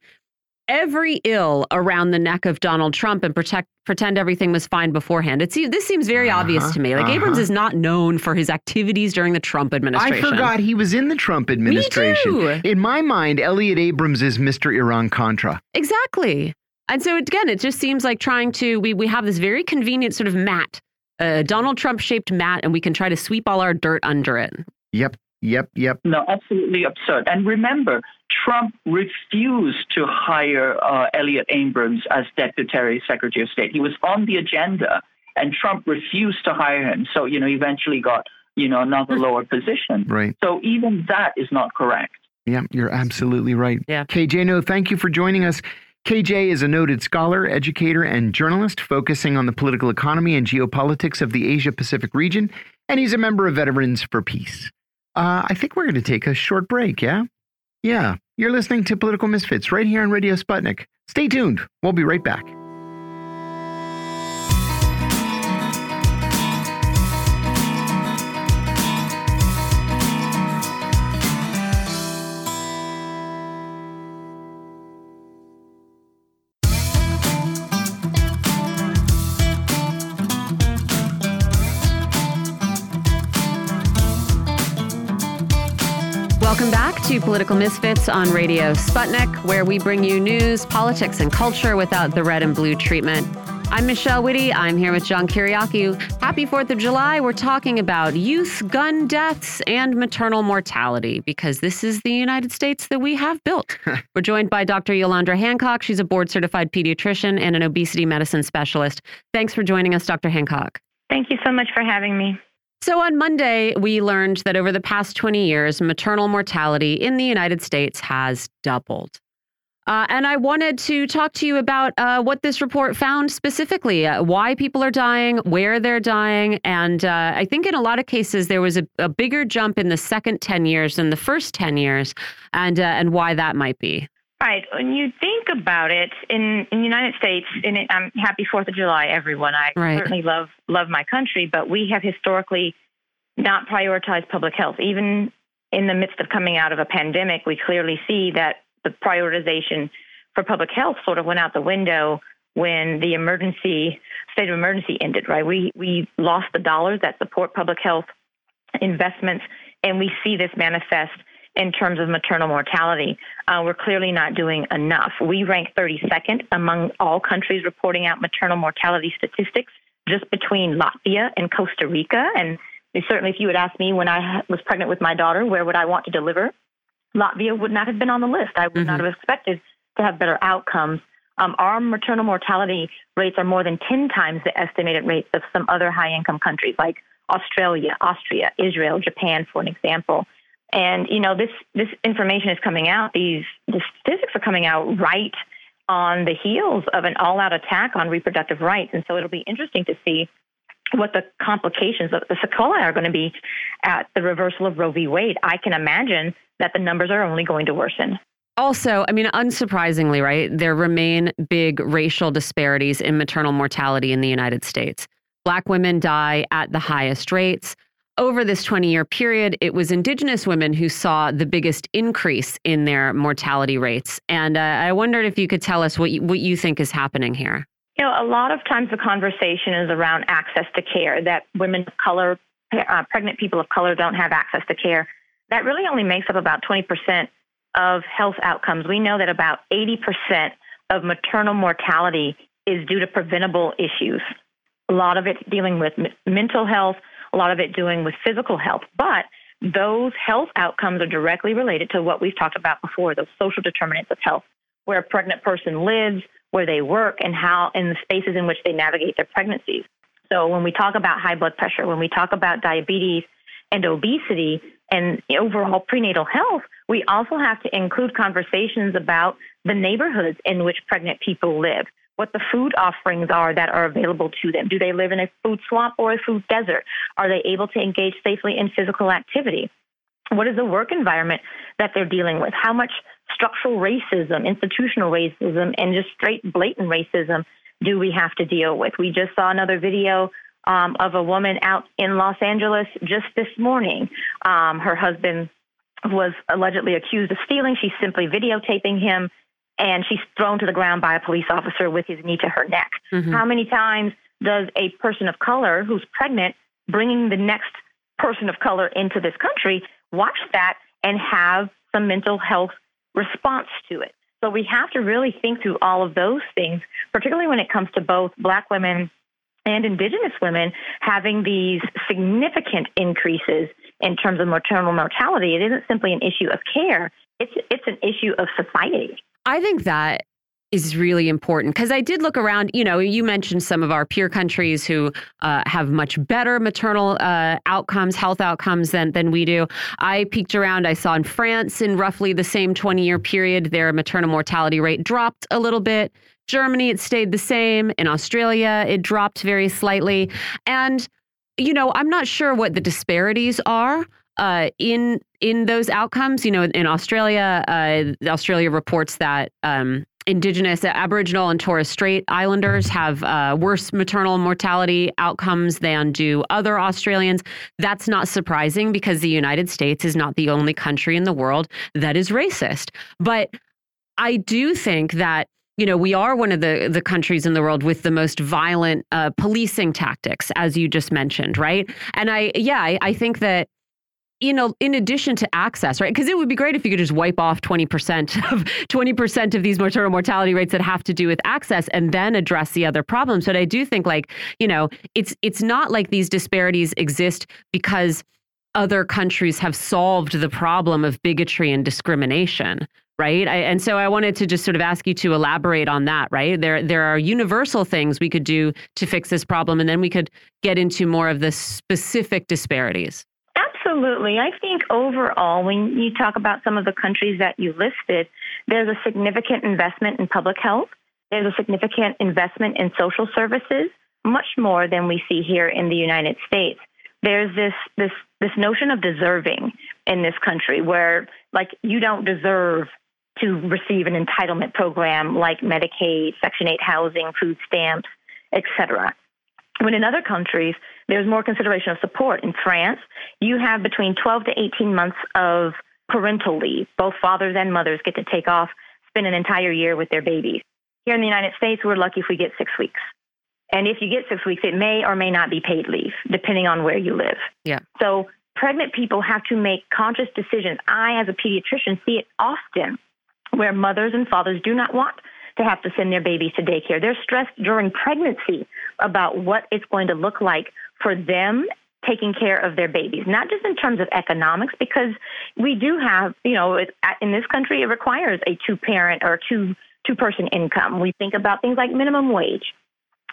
every ill around the neck of Donald Trump and protect pretend everything was fine beforehand. It's this seems very uh -huh, obvious to me. Like uh -huh. Abrams is not known for his activities during the Trump administration. I forgot he was in the Trump administration. In my mind, Elliott Abrams is Mr. Iran Contra. Exactly. And so again, it just seems like trying to we we have this very convenient sort of mat, a Donald Trump shaped mat, and we can try to sweep all our dirt under it. Yep. Yep, yep. No, absolutely absurd. And remember, Trump refused to hire uh, Elliott Abrams as Deputy Secretary of State. He was on the agenda, and Trump refused to hire him. So, you know, eventually got, you know, another hmm. lower position. Right. So even that is not correct. Yeah, you're absolutely right. Yeah. KJ Noh, thank you for joining us. KJ is a noted scholar, educator, and journalist focusing on the political economy and geopolitics of the Asia Pacific region, and he's a member of Veterans for Peace. Uh, I think we're going to take a short break, yeah? Yeah. You're listening to Political Misfits right here on Radio Sputnik. Stay tuned. We'll be right back. Welcome back to Political Misfits on Radio Sputnik, where we bring you news, politics, and culture without the red and blue treatment. I'm Michelle Witte. I'm here with John Kiriakou. Happy 4th of July. We're talking about youth gun deaths and maternal mortality because this is the United States that we have built. We're joined by Dr. Yolandra Hancock. She's a board certified pediatrician and an obesity medicine specialist. Thanks for joining us, Dr. Hancock. Thank you so much for having me. So, on Monday, we learned that over the past 20 years, maternal mortality in the United States has doubled. Uh, and I wanted to talk to you about uh, what this report found specifically, uh, why people are dying, where they're dying. And uh, I think in a lot of cases, there was a, a, bigger jump in the second 10 years than the first 10 years, and, uh, and why that might be. Right. When you think about it, in, in the United States, and I'm um, happy Fourth of July, everyone. I right. certainly love love my country, but we have historically not prioritized public health. Even in the midst of coming out of a pandemic, we clearly see that the prioritization for public health sort of went out the window when the emergency state of emergency ended, right? We we lost the dollars that support public health investments, and we see this manifest in terms of maternal mortality. Uh, we're clearly not doing enough. We rank 32nd among all countries reporting out maternal mortality statistics, just between Latvia and Costa Rica. And certainly, if you had asked me when I was pregnant with my daughter, where would I want to deliver? Latvia would not have been on the list. I would mm-hmm. not have expected to have better outcomes. Um, our maternal mortality rates are more than 10 times the estimated rates of some other high income countries like Australia, Austria, Israel, Japan, for an example. And you know this this information is coming out. These the statistics are coming out right on the heels of an all-out attack on reproductive rights, and so it'll be interesting to see what the complications of the sequelae are going to be at the reversal of Roe v. Wade. I can imagine that the numbers are only going to worsen. Also, I mean, unsurprisingly, right, there remain big racial disparities in maternal mortality in the United States. Black women die at the highest rates. Over this 20 year period, it was Indigenous women who saw the biggest increase in their mortality rates. And uh, I wondered if you could tell us what you, what you think is happening here. You know, a lot of times the conversation is around access to care, that women of color, uh, pregnant people of color don't have access to care that really only makes up about 20% of health outcomes. We know that about 80% of maternal mortality is due to preventable issues. A lot of it dealing with mental health, a lot of it doing with physical health. But those health outcomes are directly related to what we've talked about before, those social determinants of health, where a pregnant person lives, where they work, and how in the spaces in which they navigate their pregnancies. So when we talk about high blood pressure, when we talk about diabetes and obesity, and overall prenatal health, we also have to include conversations about the neighborhoods in which pregnant people live, what the food offerings are that are available to them. Do they live in a food swamp or a food desert? Are they able to engage safely in physical activity? What is the work environment that they're dealing with? How much structural racism, institutional racism, and just straight blatant racism do we have to deal with? We just saw another video um, of a woman out in Los Angeles just this morning. Um, her husband was allegedly accused of stealing. She's simply videotaping him, and she's thrown to the ground by a police officer with his knee to her neck. Mm-hmm. How many times does a person of color who's pregnant, bringing the next person of color into this country, watch that and have some mental health response to it? So we have to really think through all of those things, particularly when it comes to both Black women and Indigenous women having these significant increases in terms of maternal mortality. It isn't simply an issue of care, it's, it's an issue of society. I think that is really important because I did look around. You know, you mentioned some of our peer countries who uh, have much better maternal uh, outcomes, health outcomes than than we do. I peeked around. I saw in France, in roughly the same 20 year period, their maternal mortality rate dropped a little bit. Germany, it stayed the same. In Australia, it dropped very slightly. And, you know, I'm not sure what the disparities are. Uh, in in those outcomes, you know, in Australia, uh, Australia reports that um, Indigenous, Aboriginal, and Torres Strait Islanders have uh, worse maternal mortality outcomes than do other Australians. That's not surprising because the United States is not the only country in the world that is racist. But I do think that you know, we are one of the the countries in the world with the most violent uh, policing tactics, as you just mentioned, right? And I, yeah, I, I think that you know, in addition to access, right? Because it would be great if you could just wipe off 20% of 20% of these maternal mortality rates that have to do with access and then address the other problems. But I do think like, you know, it's it's not like these disparities exist because other countries have solved the problem of bigotry and discrimination, right? I, and so I wanted to just sort of ask you to elaborate on that, right? There, there are universal things we could do to fix this problem, and then we could get into more of the specific disparities. Absolutely. I think overall, when you talk about some of the countries that you listed, there's a significant investment in public health. There's a significant investment in social services, much more than we see here in the United States. There's this this this notion of deserving in this country where like you don't deserve to receive an entitlement program like Medicaid, Section 8 housing, food stamps, etc. When in other countries, there's more consideration of support. In France, you have between 12 to 18 months of parental leave. Both fathers and mothers get to take off, spend an entire year with their babies. Here in the United States, we're lucky if we get six weeks. And if you get six weeks, it may or may not be paid leave, depending on where you live. Yeah. So pregnant people have to make conscious decisions. I, as a pediatrician, see it often where mothers and fathers do not want to have to send their babies to daycare. They're stressed during pregnancy about what it's going to look like for them taking care of their babies, not just in terms of economics, because we do have, you know, in this country, it requires a two parent or two two person income. We think about things like minimum wage,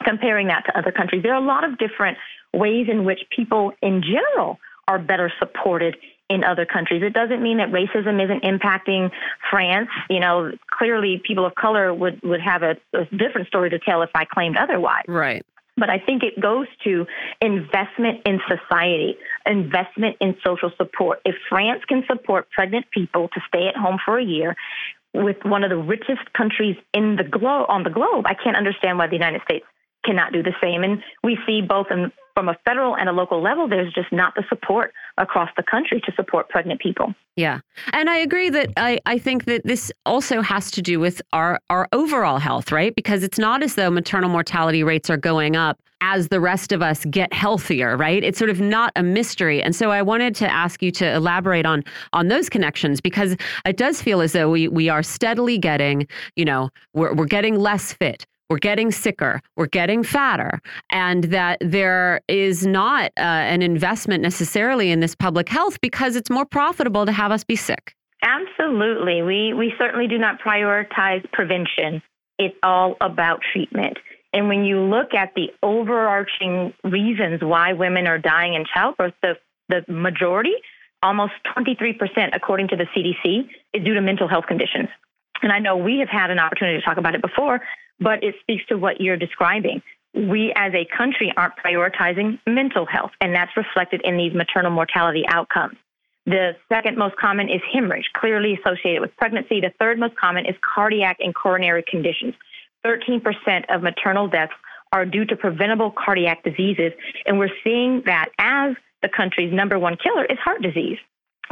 comparing that to other countries. There are a lot of different ways in which people in general are better supported in other countries. It doesn't mean that racism isn't impacting France. You know, clearly people of color would, would have a, a different story to tell if I claimed otherwise. Right. But I think it goes to investment in society, investment in social support. If France can support pregnant people to stay at home for a year, with one of the richest countries in the globe on the globe, I can't understand why the United States cannot do the same. And we see both in, from a federal and a local level, there's just not the support across the country to support pregnant people. Yeah. And I agree that I, I think that this also has to do with our, our overall health, right? Because it's not as though maternal mortality rates are going up as the rest of us get healthier, right? It's sort of not a mystery. And so I wanted to ask you to elaborate on on those connections because it does feel as though we we are steadily getting, you know, we're we're getting less fit we're getting sicker, we're getting fatter, and that there is not uh, an investment necessarily in this public health because it's more profitable to have us be sick. Absolutely. We, we certainly do not prioritize prevention. It's all about treatment. And when you look at the overarching reasons why women are dying in childbirth, the, the majority, almost 23%, according to the CDC, is due to mental health conditions. And I know we have had an opportunity to talk about it before, but it speaks to what you're describing. We as a country aren't prioritizing mental health, and that's reflected in these maternal mortality outcomes. The second most common is hemorrhage, clearly associated with pregnancy. The third most common is cardiac and coronary conditions. 13% of maternal deaths are due to preventable cardiac diseases, and we're seeing that as the country's number one killer is heart disease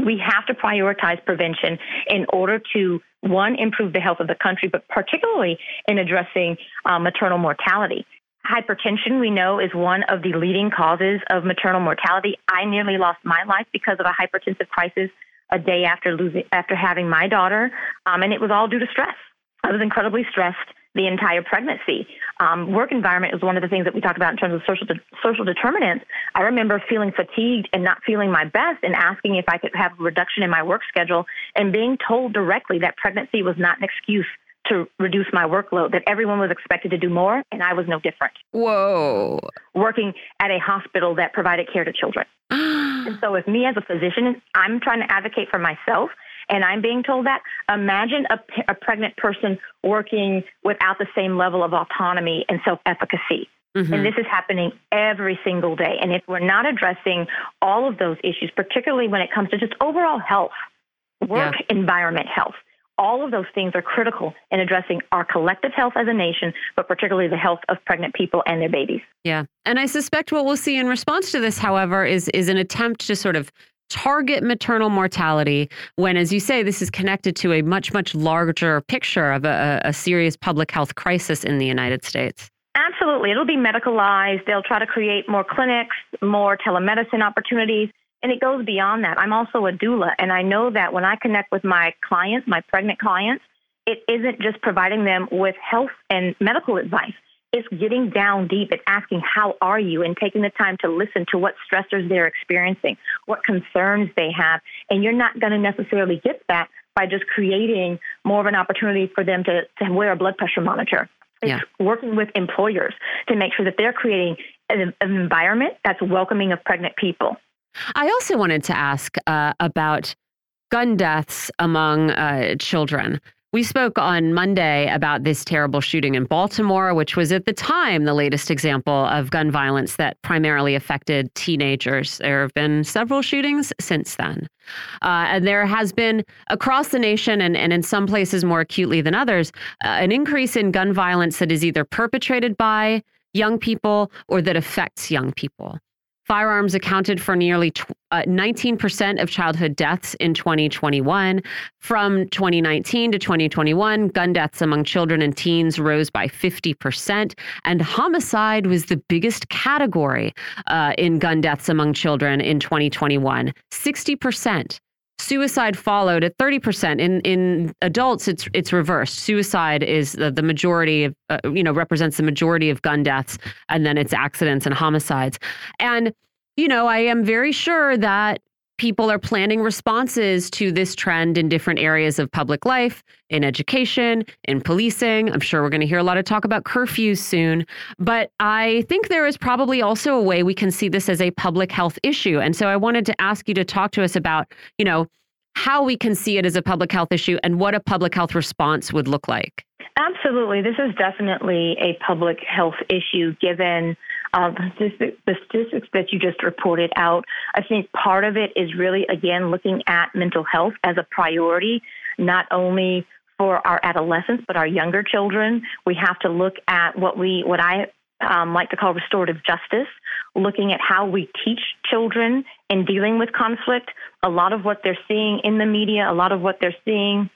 we have to prioritize prevention in order to one improve the health of the country but particularly in addressing uh, maternal mortality. Hypertension we know is one of the leading causes of maternal mortality. I nearly lost my life because of a hypertensive crisis a day after losing after having my daughter um, and it was all due to stress. I was incredibly stressed the entire pregnancy. Um, work environment is one of the things that we talked about in terms of social de- social determinants. I remember feeling fatigued and not feeling my best, and asking if I could have a reduction in my work schedule, and being told directly that pregnancy was not an excuse to reduce my workload, that everyone was expected to do more, and I was no different. Whoa. Working at a hospital that provided care to children. and so, if me as a physician, I'm trying to advocate for myself, and I'm being told that, imagine a, a pregnant person working without the same level of autonomy and self efficacy. Mm-hmm. And this is happening every single day. And if we're not addressing all of those issues, particularly when it comes to just overall health, work yeah. environment health, all of those things are critical in addressing our collective health as a nation, but particularly the health of pregnant people and their babies. Yeah. And I suspect what we'll see in response to this, however, is is an attempt to sort of target maternal mortality when, as you say, this is connected to a much, much larger picture of a, a serious public health crisis in the United States? Absolutely. It'll be medicalized. They'll try to create more clinics, more telemedicine opportunities. And it goes beyond that. I'm also a doula, and I know that when I connect with my clients, my pregnant clients, it isn't just providing them with health and medical advice it's getting down deep and asking, How are you? and taking the time to listen to what stressors they're experiencing, what concerns they have. And you're not going to necessarily get that by just creating more of an opportunity for them to, to wear a blood pressure monitor. It's yeah. working with employers to make sure that they're creating an, an environment that's welcoming of pregnant people. I also wanted to ask uh, about gun deaths among uh, children. We spoke on Monday about this terrible shooting in Baltimore, which was at the time the latest example of gun violence that primarily affected teenagers. There have been several shootings since then. Uh, and there has been across the nation, and, and in some places more acutely than others, uh, an increase in gun violence that is either perpetrated by young people or that affects young people. Firearms accounted for nearly 19% uh, of childhood deaths in 2021. From 2019 to 2021, gun deaths among children and teens rose by 50%, and homicide was the biggest category uh, in gun deaths among children in 2021 60%. Suicide followed at 30%. In in adults, it's it's reversed. Suicide is the, the majority of, uh, you know, represents the majority of gun deaths, and then it's accidents and homicides. And, you know, I am very sure that people are planning responses to this trend in different areas of public life, in education, in policing. I'm sure we're going to hear a lot of talk about curfews soon. But I think there is probably also a way we can see this as a public health issue. And so I wanted to ask you to talk to us about, you know, how we can see it as a public health issue and what a public health response would look like. Absolutely. This is definitely a public health issue given uh, the, statistics that you just reported out. I think part of it is really, again, looking at mental health as a priority, not only for our adolescents, but our younger children. We have to look at what we, what I um, like to call restorative justice, looking at how we teach children in dealing with conflict. A lot of what they're seeing in the media, a lot of what they're seeing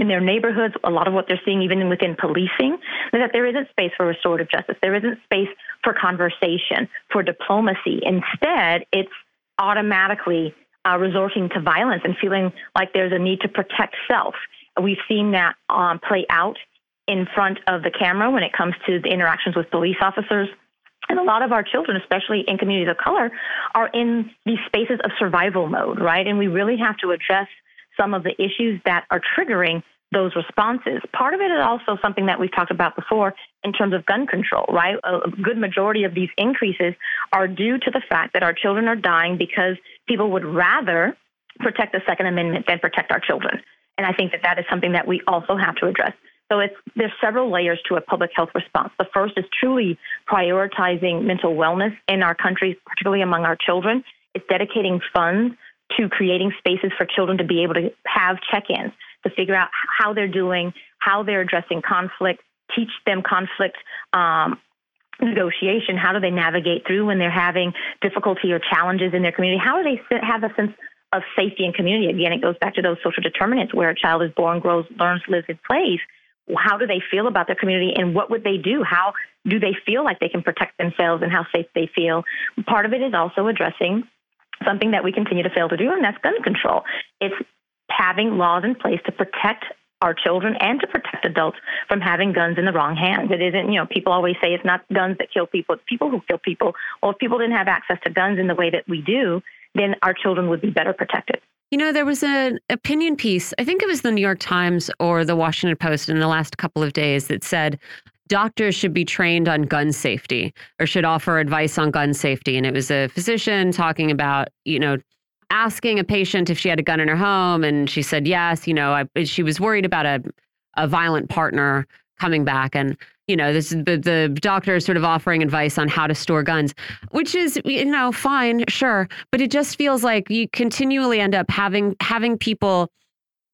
in their neighborhoods, a lot of what they're seeing even within policing, is that there isn't space for restorative justice. There isn't space for conversation, for diplomacy. Instead, it's automatically uh, resorting to violence and feeling like there's a need to protect self. We've seen that um, play out in front of the camera when it comes to the interactions with police officers. And a lot of our children, especially in communities of color, are in these spaces of survival mode, right? And we really have to address some of the issues that are triggering those responses. Part of it is also something that we've talked about before in terms of gun control, right? A good majority of these increases are due to the fact that our children are dying because people would rather protect the Second Amendment than protect our children. And I think that that is something that we also have to address. So it's there's several layers to a public health response. The first is truly prioritizing mental wellness in our country, particularly among our children. It's dedicating funds to creating spaces for children to be able to have check-ins, to figure out how they're doing, how they're addressing conflict, teach them conflict um, negotiation. How do they navigate through when they're having difficulty or challenges in their community? How do they have a sense of safety and community? Again, it goes back to those social determinants where a child is born, grows, learns, lives, and plays how do they feel about their community and what would they do? How do they feel like they can protect themselves and how safe they feel? Part of it is also addressing something that we continue to fail to do, and that's gun control. It's having laws in place to protect our children and to protect adults from having guns in the wrong hands. It isn't, you know, people always say it's not guns that kill people, it's people who kill people. Well, if people didn't have access to guns in the way that we do, then our children would be better protected. You know, there was an opinion piece, I think it was the New York Times or the Washington Post in the last couple of days that said doctors should be trained on gun safety or should offer advice on gun safety. And it was a physician talking about, you know, asking a patient if she had a gun in her home. And she said, yes, you know, I, she was worried about a, a violent partner coming back. And you know, this the the doctor is sort of offering advice on how to store guns, which is you know fine, sure, but it just feels like you continually end up having having people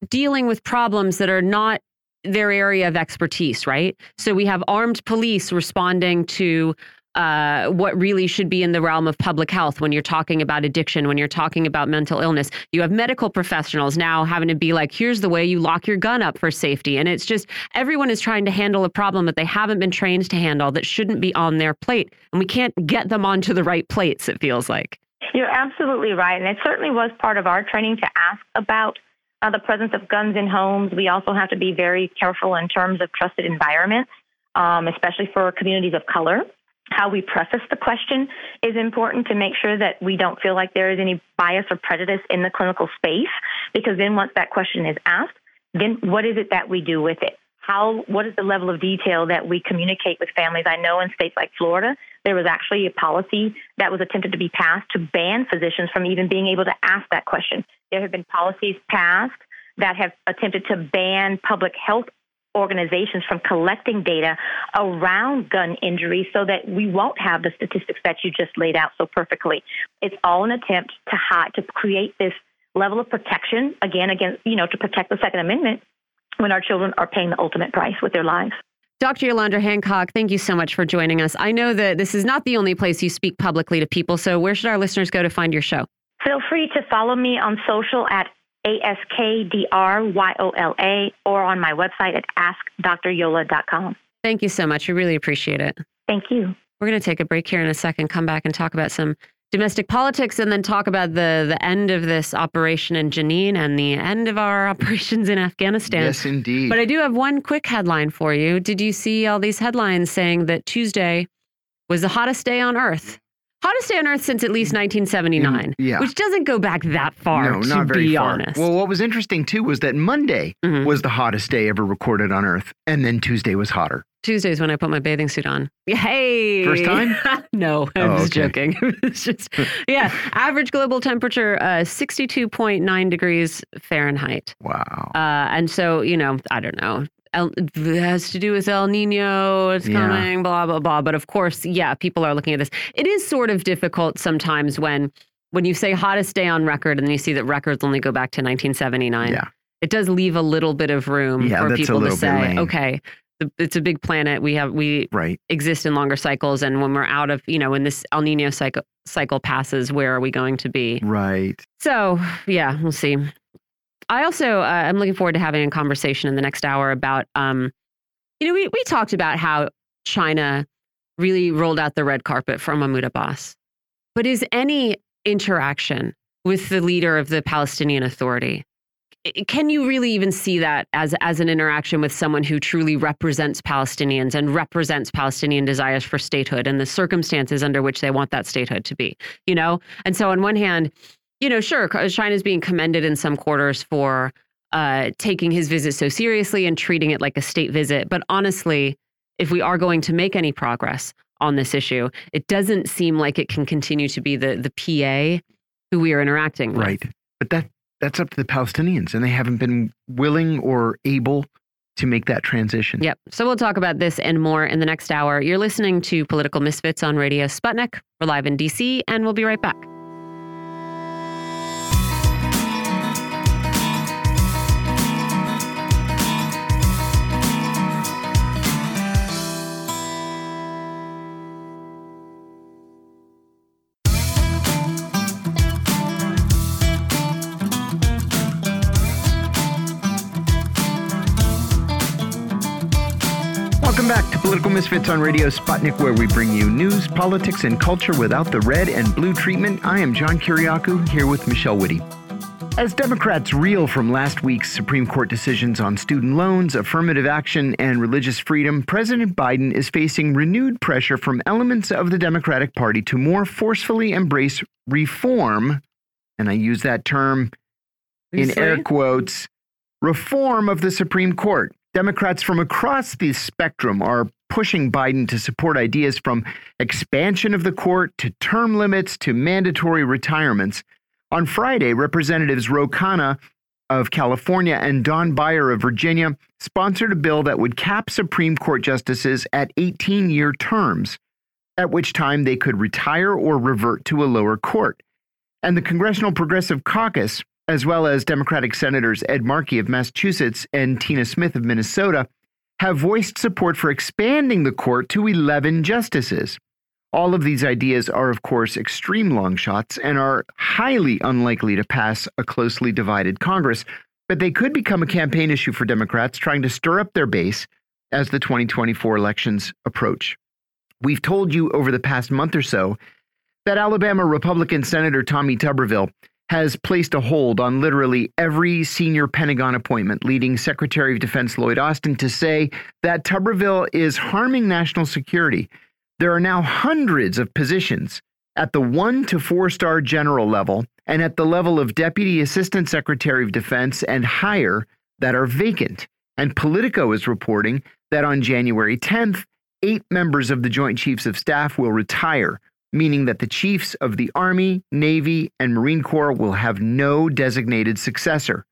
dealing with problems that are not their area of expertise, right? So we have armed police responding to uh, what really should be in the realm of public health when you're talking about addiction, when you're talking about mental illness. You have medical professionals now having to be like, here's the way you lock your gun up for safety. And it's just everyone is trying to handle a problem that they haven't been trained to handle that shouldn't be on their plate. And we can't get them onto the right plates, it feels like. You're absolutely right. And it certainly was part of our training to ask about uh, the presence of guns in homes. We also have to be very careful in terms of trusted environments, um, especially for communities of color how we preface the question is important to make sure that we don't feel like there is any bias or prejudice in the clinical space, because then once that question is asked, then what is it that we do with it? How, what is the level of detail that we communicate with families? I know in states like Florida, there was actually a policy that was attempted to be passed to ban physicians from even being able to ask that question. There have been policies passed that have attempted to ban public health organizations from collecting data around gun injuries so that we won't have the statistics that you just laid out so perfectly. It's all an attempt to hide, to create this level of protection again against you know to protect the Second Amendment when our children are paying the ultimate price with their lives. Dr. Yolandra Hancock, thank you so much for joining us. I know that this is not the only place you speak publicly to people, so where should our listeners go to find your show? Feel free to follow me on social at a-S-K-D-R-Y-O-L-A, or on my website at askdryola.com. Thank you so much. We really appreciate it. Thank you. We're going to take a break here in a second, come back and talk about some domestic politics and then talk about the the end of this operation in Jenin and the end of our operations in Afghanistan. Yes, indeed. But I do have one quick headline for you. Did you see all these headlines saying that Tuesday was the hottest day on earth? Hottest day on Earth since at least 1979. Mm, yeah. Which doesn't go back that far, no, to not very be far. honest. Well, what was interesting too was that Monday Mhm. was the hottest day ever recorded on Earth, and then Tuesday was hotter. Tuesdays when I put my bathing suit on. Hey. First time? no, I Oh, was okay. joking. it's just, yeah. Average global temperature, uh, 62.9 degrees Fahrenheit. Wow. Uh, and so, you know, I don't know. El, it has to do with El Nino. It's Yeah. coming, blah blah blah. But of course, yeah, people are looking at this. It is sort of difficult sometimes when when you say hottest day on record, and then you see that records only go back to 1979. yeah. It does leave a little bit of room Yeah, for people to say, okay, it's a big planet. We have we Right. exist in longer cycles, and when we're out of, you know, when this El Nino cycle cycle passes, where are we going to be? Right. So, yeah, we'll see. I also, uh, I'm looking forward to having a conversation in the next hour about, um, you know, we, we talked about how China really rolled out the red carpet for Mahmoud Abbas. But is any interaction with the leader of the Palestinian Authority, can you really even see that as, as an interaction with someone who truly represents Palestinians and represents Palestinian desires for statehood and the circumstances under which they want that statehood to be, you know? And so on one hand, you know, sure, China's being commended in some quarters for uh, taking his visit so seriously and treating it like a state visit. But honestly, if we are going to make any progress on this issue, it doesn't seem like it can continue to be the the PA who we are interacting with. Right. But that that's up to the Palestinians, and they haven't been willing or able to make that transition. Yep. So we'll talk about this and more in the next hour. You're listening to Political Misfits on Radio Sputnik. We're live in DC, and we'll be right back. Back to Political Misfits on Radio Sputnik, where we bring you news, politics, and culture without the red and blue treatment. I am John Kiriakou, here with Michelle Witte. As Democrats reel from last week's Supreme Court decisions on student loans, affirmative action, and religious freedom, President Biden is facing renewed pressure from elements of the Democratic Party to more forcefully embrace reform, and I use that term in air quotes, reform of the Supreme Court. Democrats from across the spectrum are pushing Biden to support ideas from expansion of the court to term limits to mandatory retirements. On Friday, Representatives Ro Khanna of California and Don Beyer of Virginia sponsored a bill that would cap Supreme Court justices at 18 year terms, at which time they could retire or revert to a lower court. And the Congressional Progressive Caucus, as well as Democratic Senators Ed Markey of Massachusetts and Tina Smith of Minnesota, have voiced support for expanding the court to 11 justices. All of these ideas are, of course, extreme long shots and are highly unlikely to pass a closely divided Congress, but they could become a campaign issue for Democrats trying to stir up their base as the 2024 elections approach. We've told you over the past month or so that Alabama Republican Senator Tommy Tuberville has placed a hold on literally every senior Pentagon appointment, leading Secretary of Defense Lloyd Austin to say that Tuberville is harming national security There are now hundreds of positions at the one to four star general level and at the level of Deputy Assistant Secretary of Defense and higher that are vacant. And Politico is reporting that on January 10th, eight members of the Joint Chiefs of Staff will retire, meaning that the chiefs of the Army, Navy, and Marine Corps will have no designated successor.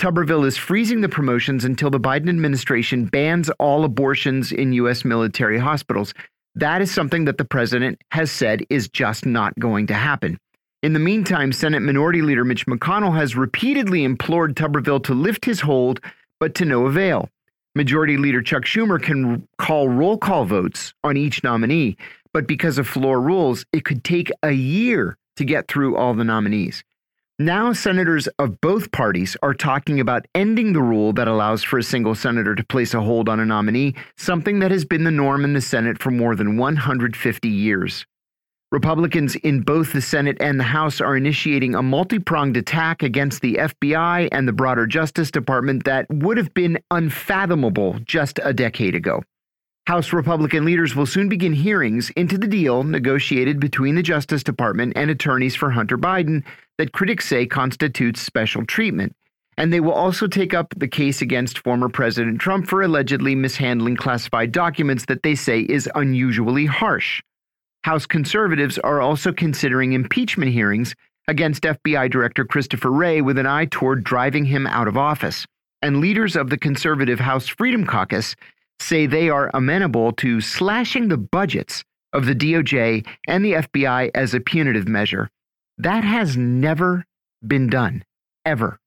Tuberville is freezing the promotions until the Biden administration bans all abortions in U.S. military hospitals. That is something that the president has said is just not going to happen. In the meantime, Senate Minority Leader Mitch McConnell has repeatedly implored Tuberville to lift his hold, but to no avail. Majority Leader Chuck Schumer can call roll call votes on each nominee, but because of floor rules, it could take a year to get through all the nominees. Now, senators of both parties are talking about ending the rule that allows for a single senator to place a hold on a nominee, something that has been the norm in the Senate for more than 150 years. Republicans in both the Senate and the House are initiating a multi pronged attack against the FBI and the broader Justice Department that would have been unfathomable just a decade ago. House Republican leaders will soon begin hearings into the deal negotiated between the Justice Department and attorneys for Hunter Biden that critics say constitutes special treatment. And they will also take up the case against former President Trump for allegedly mishandling classified documents that they say is unusually harsh. House conservatives are also considering impeachment hearings against FBI Director Christopher Wray with an eye toward driving him out of office. And leaders of the conservative House Freedom Caucus say they are amenable to slashing the budgets of the DOJ and the FBI as a punitive measure. That has never been done, ever.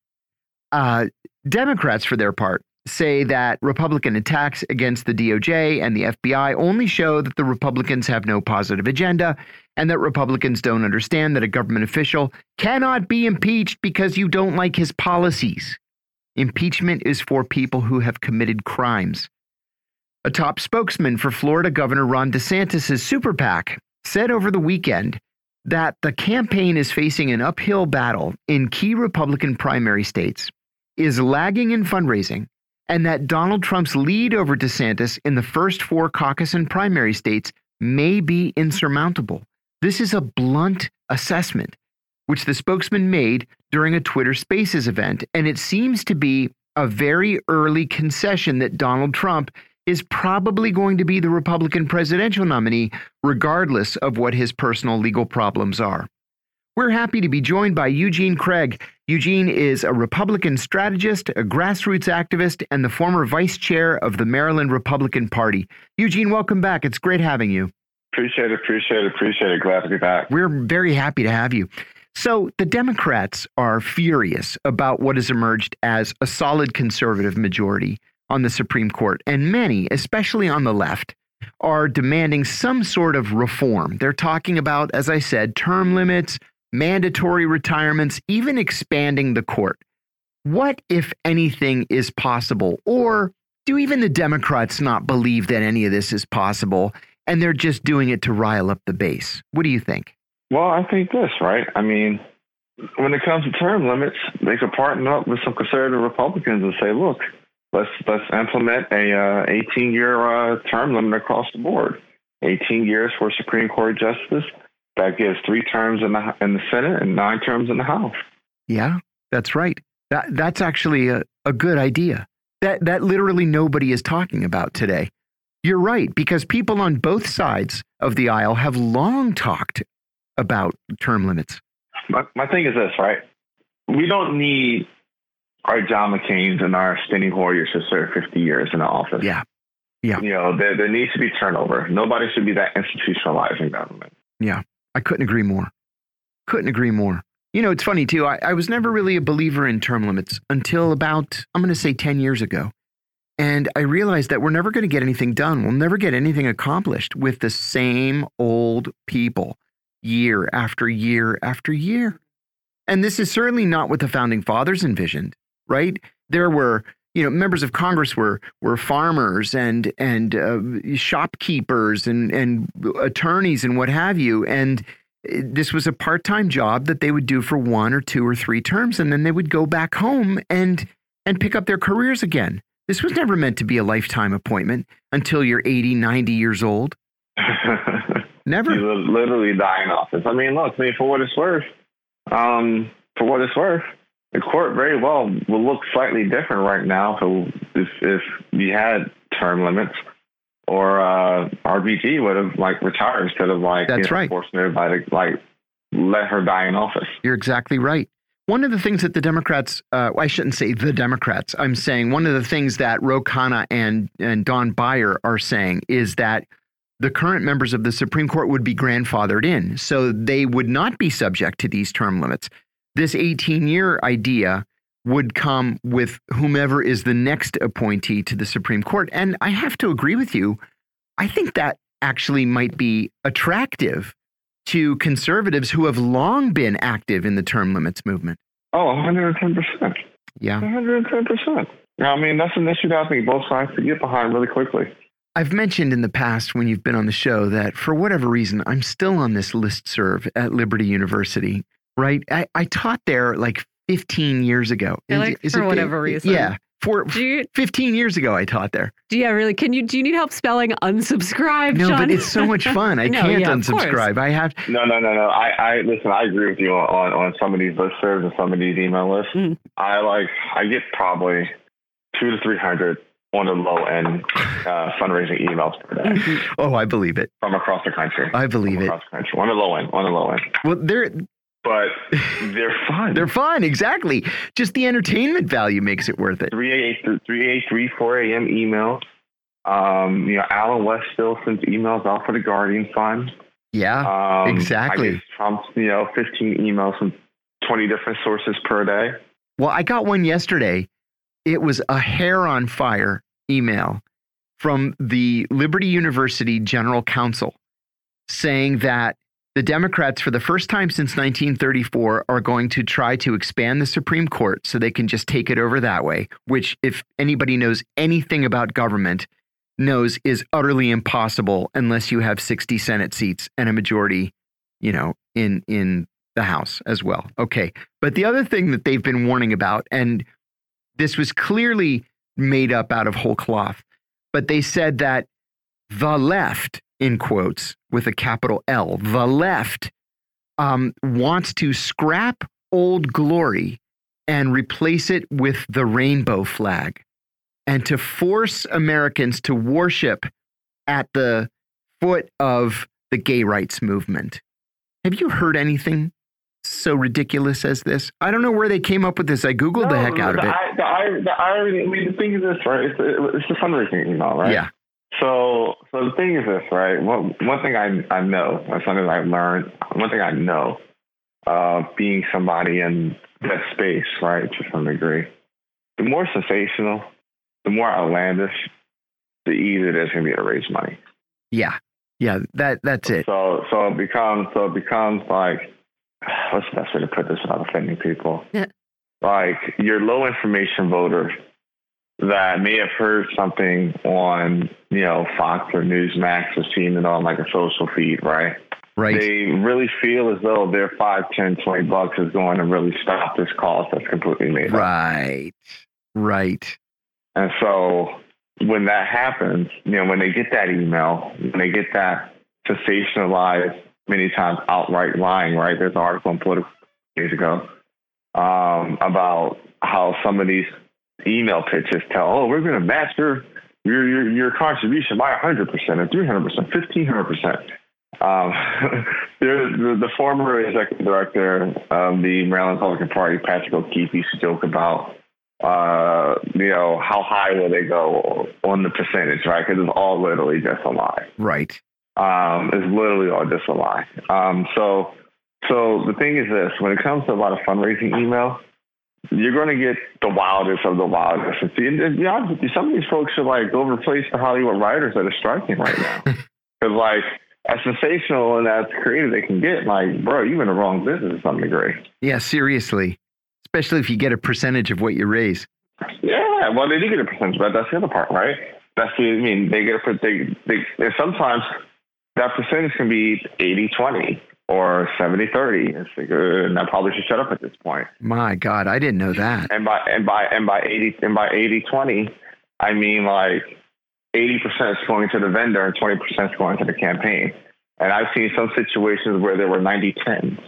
Uh, Democrats, for their part, say that Republican attacks against the DOJ and the FBI only show that the Republicans have no positive agenda and that Republicans don't understand that a government official cannot be impeached because you don't like his policies. Impeachment is for people who have committed crimes. A top spokesman for Florida Governor Ron DeSantis' super PAC said over the weekend that the campaign is facing an uphill battle in key Republican primary states, is lagging in fundraising, and that Donald Trump's lead over DeSantis in the first four caucus and primary states may be insurmountable. This is a blunt assessment, which the spokesman made during a Twitter Spaces event, and it seems to be a very early concession that Donald Trump is probably going to be the Republican presidential nominee, regardless of what his personal legal problems are. We're happy to be joined by Eugene Craig. Eugene is a Republican strategist, a grassroots activist, and the former vice chair of the Maryland Republican Party. Eugene, welcome back. It's great having you. Appreciate it, appreciate it, appreciate it. Glad to be back. We're very happy to have you. So, the Democrats are furious about what has emerged as a solid conservative majority on the Supreme Court, and many, especially on the left, are demanding some sort of reform. They're talking about, as I said, term limits, mandatory retirements, even expanding the court. What, if anything, is possible? Or do even the Democrats not believe that any of this is possible and they're just doing it to rile up the base? What do you think? Well, I think this, right? I mean, when it comes to term limits, they could partner up with some conservative Republicans and say, look, let's let's implement a uh, 18 year uh, term limit across the board. 18 years for Supreme Court justice. That gives three terms in the in the Senate and nine terms in the House. Yeah, that's right. That that's actually a, a good idea. That that literally nobody is talking about today. You're right because people on both sides of the aisle have long talked about term limits. My my thing is this, right? We don't need our John McCain's and our Steny Hoyers to serve 50 years in the office. Yeah. Yeah. You know, there, there needs to be turnover. Nobody should be that institutionalizing government. Yeah. I couldn't agree more. Couldn't agree more. You know, it's funny too. I, I was never really a believer in term limits until about, I'm going to say 10 years ago. And I realized that we're never going to get anything done. We'll never get anything accomplished with the same old people year after year after year. And this is certainly not what the founding fathers envisioned right? There were you know members of Congress were were farmers and and uh, shopkeepers and and attorneys and what have you, and this was a part time job that they would do for one or two or three terms, and then they would go back home and and pick up their careers again. This was never meant to be a lifetime appointment until you're 80, 90 years old. Never. Literally dying in office. I mean, look, I mean, for what it's worth, um, for what it's worth, the court very well will look slightly different right now if if, if you had term limits or uh, RBG would have like retired instead of like That's you know, right. forcing everybody to like let her die in office. You're exactly right. One of the things that the Democrats, uh, I shouldn't say the Democrats, I'm saying one of the things that Ro Khanna and, and Don Beyer are saying is that the current members of the Supreme Court would be grandfathered in. So they would not be subject to these term limits. This 18 year idea would come with whomever is the next appointee to the Supreme Court. And I have to agree with you. I think that actually might be attractive to conservatives who have long been active in the term limits movement. Oh, 110%. Yeah. 110%. I mean, that's an issue that I think both sides could get behind really quickly. I've mentioned in the past when you've been on the show that for whatever reason, I'm still on this list serve at Liberty University, right? I, I taught there like 15 years ago. Yeah, like, Is for it- whatever reason. Yeah. For you, 15 years ago, I taught there. Yeah, really? Can you? Do you need help spelling unsubscribe? No, John? but it's so much fun. I No, can't yeah, unsubscribe. I have, No, no, no, no. I, I listen. I agree with you on, on some of these listservs and some of these email lists. Mm. I like. I get probably two to three hundred on the low end uh, fundraising emails per day Mhm. oh, I believe it. from across the country. I believe from it. across the country on the low end. On the low end, Well, they're, but they're fun. they're fun. Exactly. Just the entertainment value makes it worth it. 388 383 4 a.m. emails. Um, you know, Allen West still sends emails out for the Guardian Fund. Yeah. Um, Exactly. I get Trump's, you know, 15 emails from 20 different sources per day. Well, I got one yesterday. It was a hair on fire email from the Liberty University General Counsel saying that the Democrats, for the first time since 1934, are going to try to expand the Supreme Court so they can just take it over that way, which, if anybody knows anything about government, knows is utterly impossible unless you have 60 Senate seats and a majority, you know, in in the House as well. Okay. But the other thing that they've been warning about, and this was clearly made up out of whole cloth, but they said that the left, in quotes with a capital L, the left um, wants to scrap old glory and replace it with the rainbow flag and to force Americans to worship at the foot of the gay rights movement. Have you heard anything so ridiculous as this? I don't know where they came up with this. I Googled the heck out of it. I- The, the irony, I mean, the thing is this, right? It's, it's a fundraising email, right? Yeah. So, so the thing is this, right? One, one thing I, I know, or something I've learned, one thing I know, uh, being somebody in that space, right, to some degree, the more sensational, the more outlandish, the easier it is going to be to raise money. Yeah. Yeah. That that's it. So, so it becomes, so it becomes like, what's the best way to put this without offending people? Yeah. Like your low information voter that may have heard something on, you know, Fox or Newsmax or seen it on like a social feed, right? Right. They really feel as though their five, ten, twenty bucks is going to really stop this cause that's completely made up. Right. Right. And so when that happens, you know, when they get that email, when they get that sensationalized, many times outright lying, right? There's an article in Politico days ago um, about how some of these email pitches tell, oh, we're going to match your, your, your, your contribution by 100% or 300%, 1500%. Um, the, the former executive director of the Maryland Republican Party, Patrick O'Keefe, used to joke about uh, you know, how high will they go on the percentage, right? Because it's all literally just a lie. Right. Um, it's literally all just a lie. Um, so, so the thing is this: when it comes to a lot of fundraising email, you're going to get the wildest of the wildest. And see, and to be honest with you, some of these folks are like go replace the Hollywood writers that are striking right now. Because like, as sensational and as creative they can get, like, bro, you're in the wrong business to some degree. Yeah. Seriously. Especially if you get a percentage of what you raise. Yeah, well, they do get a percentage, but that's the other part, right? That's the, I mean, they get a, they, they, sometimes that percentage can be 80 20 or 70 30. It's like, uh, and I probably should shut up at this point. My God, I didn't know that. And by, and by, and by 80, and by 80 20, I mean like 80% is going to the vendor and 20% is going to the campaign. And I've seen some situations where there were 90 10s.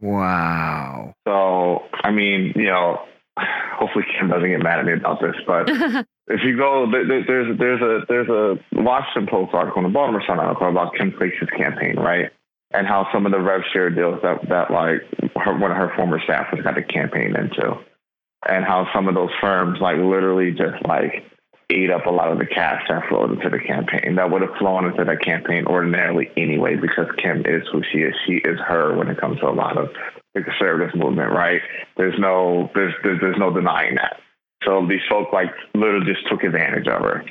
Wow. So, I mean, you know, hopefully Kim doesn't get mad at me about this, but if you go, there's there's a there's a Washington Post article and the Baltimore Sun article about Kim Klacik's campaign, right? And how some of the rev share deals that that like her, one of her former staffers got the campaign into, and how some of those firms like literally just like ate up a lot of the cash that flowed into the campaign that would have flown into the campaign ordinarily anyway because Kim is who she is. She is her when it comes to a lot of the conservative movement, right? There's no there's there's, there's no denying that. So these folks like literally just took advantage of her.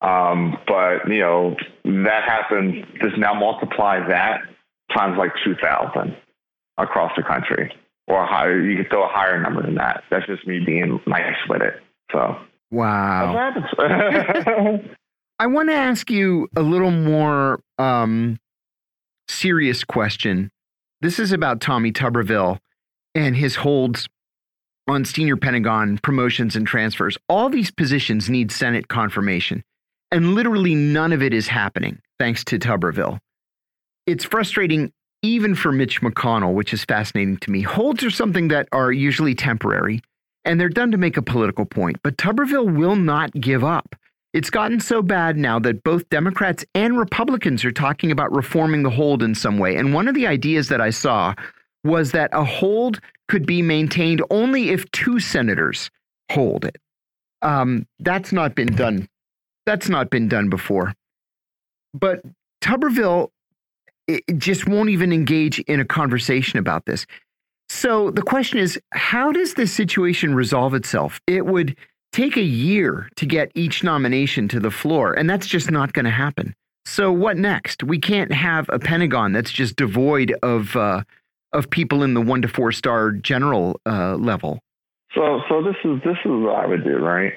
Um, but you know that happened. Just now multiply that times like two thousand across the country, or higher. You could throw a higher number than that. That's just me being nice with it. So wow. I want to ask you a little more um, serious question. This is about Tommy Tuberville and his holds on senior Pentagon promotions and transfers. All these positions need Senate confirmation, and literally none of it is happening thanks to Tuberville. It's frustrating even for Mitch McConnell, which is fascinating to me. Holds are something that are usually temporary and they're done to make a political point, but Tuberville will not give up. It's gotten so bad now that both Democrats and Republicans are talking about reforming the hold in some way. And one of the ideas that I saw was that a hold could be maintained only if two senators hold it. Um, that's not been done. That's not been done before. But Tuberville just won't even engage in a conversation about this. So the question is, how does this situation resolve itself? It would take a year to get each nomination to the floor, and that's just not going to happen. So what next? We can't have a Pentagon that's just devoid of uh, of people in the one to four star general uh, level. So, so this is this is what I would do, right?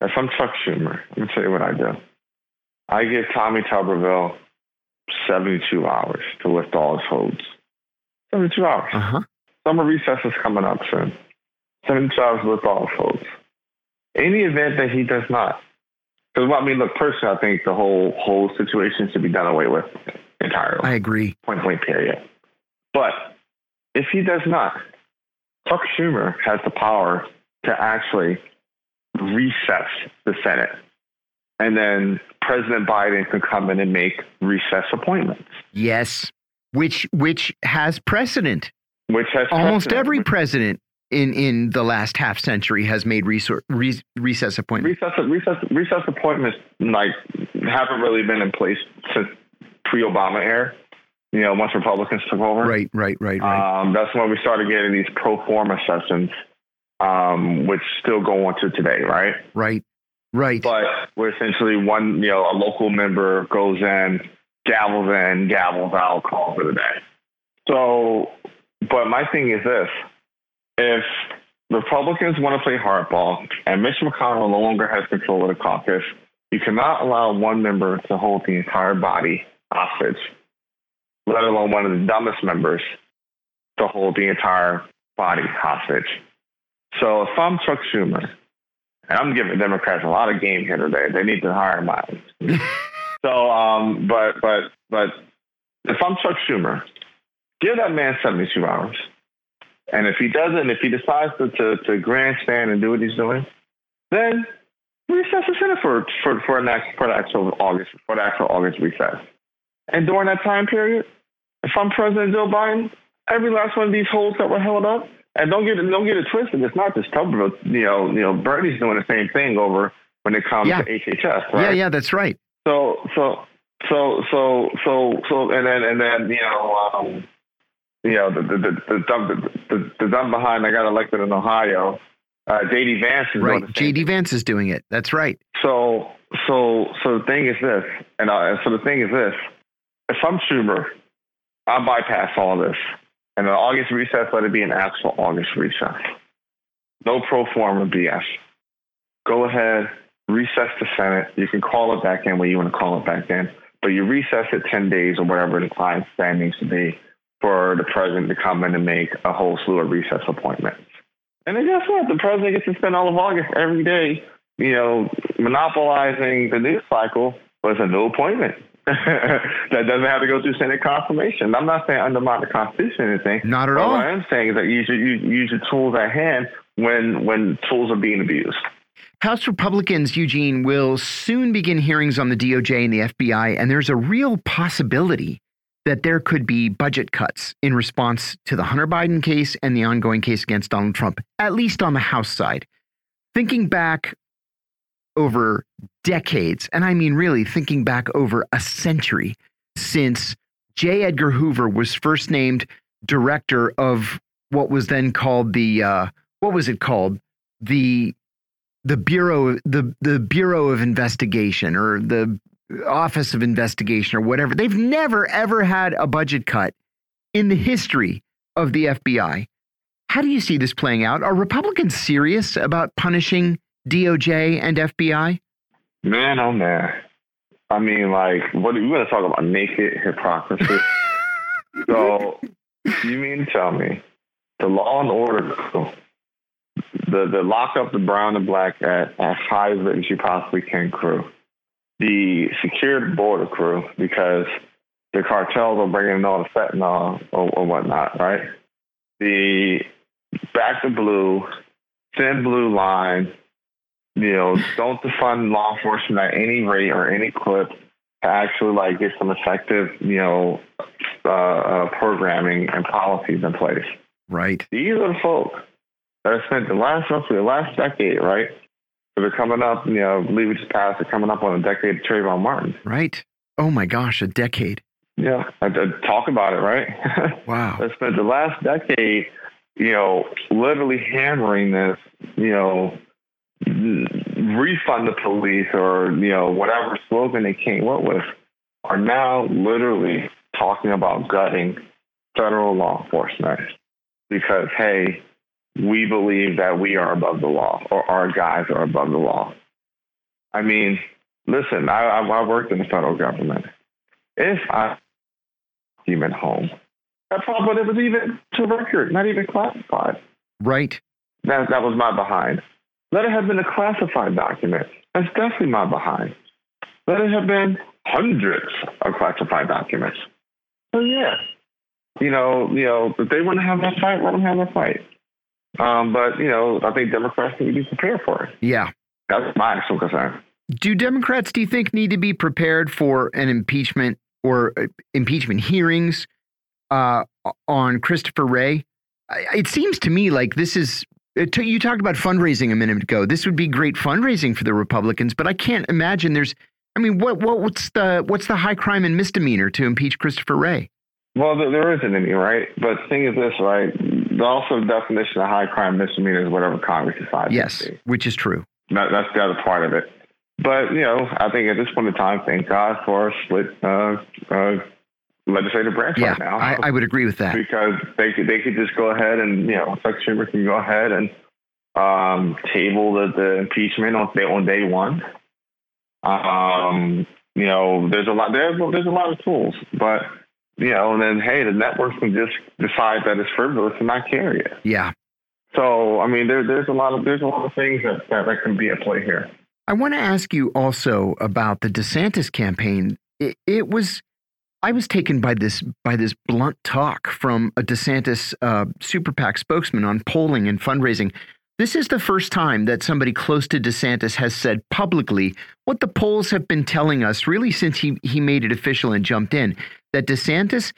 If I'm Chuck Schumer, let me tell you what I do. I give Tommy Tuberville 72 hours to lift all his holds. 72 hours. Uh-huh. Summer recess is coming up soon. 72 hours to lift all his holds. Any event that he does not, because well, I mean, look, personally, I think the whole whole situation should be done away with entirely. I agree. Point blank, period. But if he does not, Chuck Schumer has the power to actually recess the Senate. And then President Biden can come in and make recess appointments. Yes, which which has precedent. Which has almost precedent. every president in in the last half century has made resor- re- recess appointments. Recess recess recess appointments like haven't really been in place since pre-Obama era you know, once Republicans took over. Right, right, right, right. Um, that's when we started getting these pro forma sessions, um, which still go on to today, right? Right, right. But we're essentially one, you know, a local member goes in, gavels in, gavels out, call for the day. So, but my thing is this: if Republicans want to play hardball and Mitch McConnell no longer has control of the caucus, you cannot allow one member to hold the entire body hostage let alone one of the dumbest members, to hold the entire body hostage. So if I'm Chuck Schumer, and I'm giving Democrats a lot of game here today, they need to hire Miles. so, um, but but but if I'm Chuck Schumer, give that man 72 hours. And if he doesn't, if he decides to, to, to grandstand and do what he's doing, then recess the Senate for for for, an, for the actual August for the actual August recess. And during that time period, if I'm President Joe Biden, every last one of these holes that were held up, and don't get don't get it twisted. It's not just Tuberville. You know, you know, Bernie's doing the same thing over when it comes yeah. to HHS. Right? Yeah, yeah, that's right. So, so, so, so, so, so, and then, and then, you know, um, you know, the the the the dumb, the, the, the dumb behind I got elected in Ohio. Uh, JD Vance is right. doing the same JD Vance is doing it. That's right. So, so, so the thing is this, and uh, so the thing is this: if I'm Schumer, I bypass all this. And the August recess, let it be an actual August recess. No pro forma BS. Go ahead, recess the Senate. You can call it back in when you want to call it back in, but you recess it 10 days or whatever the time span needs to be for the president to come in and make a whole slew of recess appointments. And then guess what? The president gets to spend all of August every day you know, monopolizing the news cycle with a new appointment. that doesn't have to go through Senate confirmation. I'm not saying undermine the Constitution or anything. Not at all. What I am saying is that you should use, use your tools at hand when when tools are being abused. House Republicans, Eugene, will soon begin hearings on the DOJ and the FBI, and there's a real possibility that there could be budget cuts in response to the Hunter Biden case and the ongoing case against Donald Trump, at least on the House side. Thinking back over decades, and I mean really thinking back over a century since J. Edgar Hoover was first named director of what was then called the, uh, what was it called? The the bureau the the bureau of investigation or the office of investigation or whatever they've never ever had a budget cut in the history of the FBI how do you see this playing out are republicans serious about punishing DOJ and FBI Man, oh man. I mean, like, what are you going to talk about naked hypocrisy? so, you mean to tell me the law and order crew, the, the lock up the brown and black at, at highest as you possibly can crew, the secured border crew, because the cartels are bringing in all the fentanyl or, or whatnot, right? The back to blue, thin blue line, you know, don't defund law enforcement at any rate or any clip to actually like get some effective, you know, uh, uh, programming and policies in place. right These are the folk that have spent the last roughly the last decade, right? So they're coming up, you know, I believe we just passed, they're coming up on a decade of Trayvon Martin. right oh my gosh a decade Yeah, I, I talk about it, right? wow that spent the last decade, you know, literally hammering this, you know, refund the police or, you know, whatever slogan they came up with, are now literally talking about gutting federal law enforcement because, hey, we believe that we are above the law or our guys are above the law. I mean, listen, I, I, I worked in the federal government. If I human home, that probably it was even to record, not even classified. right That that was my behind. Let it have been a classified document. That's definitely my behind. Let it have been hundreds of classified documents. So yeah, you know, you know, if they want to have that fight, let them have that fight. Um, but you know, I think Democrats need to be prepared for it. yeah That's my actual concern. do Democrats, do you think, need to be prepared for an impeachment or uh, impeachment hearings uh, on Christopher Wray? I- It seems to me like this is. T- You talked about fundraising a minute ago. This would be great fundraising for the Republicans, but I can't imagine there's. I mean, what, what what's the what's the high crime and misdemeanor to impeach Christopher Wray? Well, there, there isn't any, right? But the thing is this, right? The also definition of high crime misdemeanor is whatever Congress decides. Yes, which is true. That, that's the other part of it. But you know, I think at this point in time, thank God for a split uh, uh, legislative branch Yeah, right now. I, I would agree with that. because they could they could just go ahead and you know, Chuck Schumer can go ahead and um, table the, the impeachment on day on day one. Um, you know, there's a lot there's there's a lot of tools, but you know, and then hey, the networks can just decide that it's frivolous and not carry it. Yeah. So I mean, there, there's a lot of there's a lot of things that, that, that can be at play here. I want to ask you also about the DeSantis campaign. It, it was, I was taken by this by this blunt talk from a DeSantis uh, super PAC spokesman on polling and fundraising. This is the first time that somebody close to DeSantis has said publicly what the polls have been telling us, really since he he made it official and jumped in, that DeSantis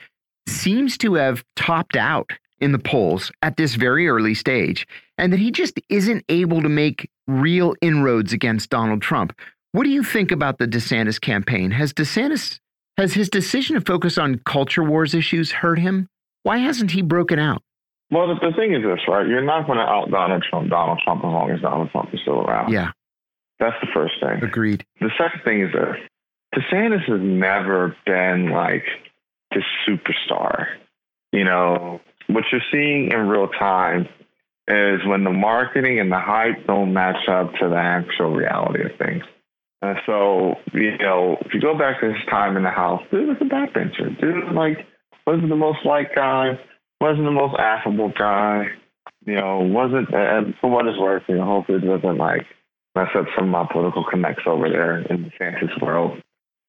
seems to have topped out in the polls at this very early stage, and that he just isn't able to make real inroads against Donald Trump. What do you think about the DeSantis campaign? Has DeSantis has his decision to focus on culture wars issues hurt him? Why hasn't he broken out? Well, the, the thing is this, right? You're not going to out Donald Trump, Donald Trump, as long as Donald Trump is still around. Yeah, That's the first thing. agreed. The second thing is this DeSantis has never been like the superstar. You know, what you're seeing in real time is when the marketing and the hype don't match up to the actual reality of things. And so, you know, if you go back to his time in the House, dude was a backbencher. Dude, like, wasn't the most liked guy, wasn't the most affable guy, you know, wasn't, and for what it's worth, you know, hopefully it doesn't, like, mess up some of my political connects over there in the DeSantis world.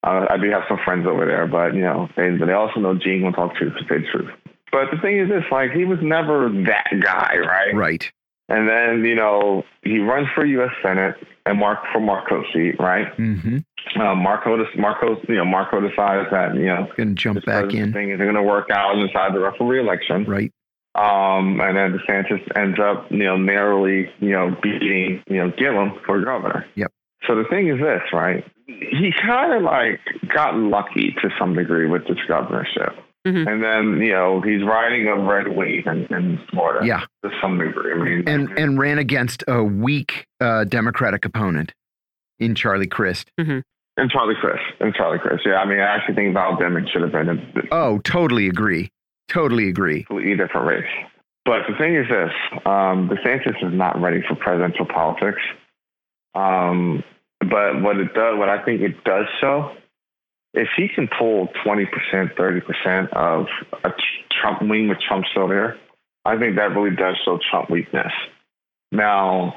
Uh, I do have some friends over there, but you know, they they also know Gene will talk truth to say truth. But the thing is this, like he was never that guy, right? Right. And then, you know, he runs for US Senate and Mark for Marco's seat, right? Mm-hmm. Uh, Marco, Marco, you know, Marco decides that you know, gonna jump back in. Thing is going to work out and decide to run for reelection, right? Um, and then DeSantis ends up, you know, narrowly, you know, beating, you know, Gillum for governor. Yep. So the thing is this, right? He kind of like got lucky to some degree with this governorship. Mm-hmm. And then, you know, he's riding a red wave in, in Florida. Yeah. To some degree. I mean, and, and ran against a weak uh, Democratic opponent in Charlie Crist. Mm-hmm. And Charlie Crist. And Charlie Crist. Yeah. I mean, I actually think Val Deming should have been. A, oh, totally agree. Totally agree. Completely different race. But the thing is this um, DeSantis is not ready for presidential politics. Um, but what it does, what I think it does show, if he can pull 20%, 30% of a Trump wing with Trump still there, I think that really does show Trump weakness. Now,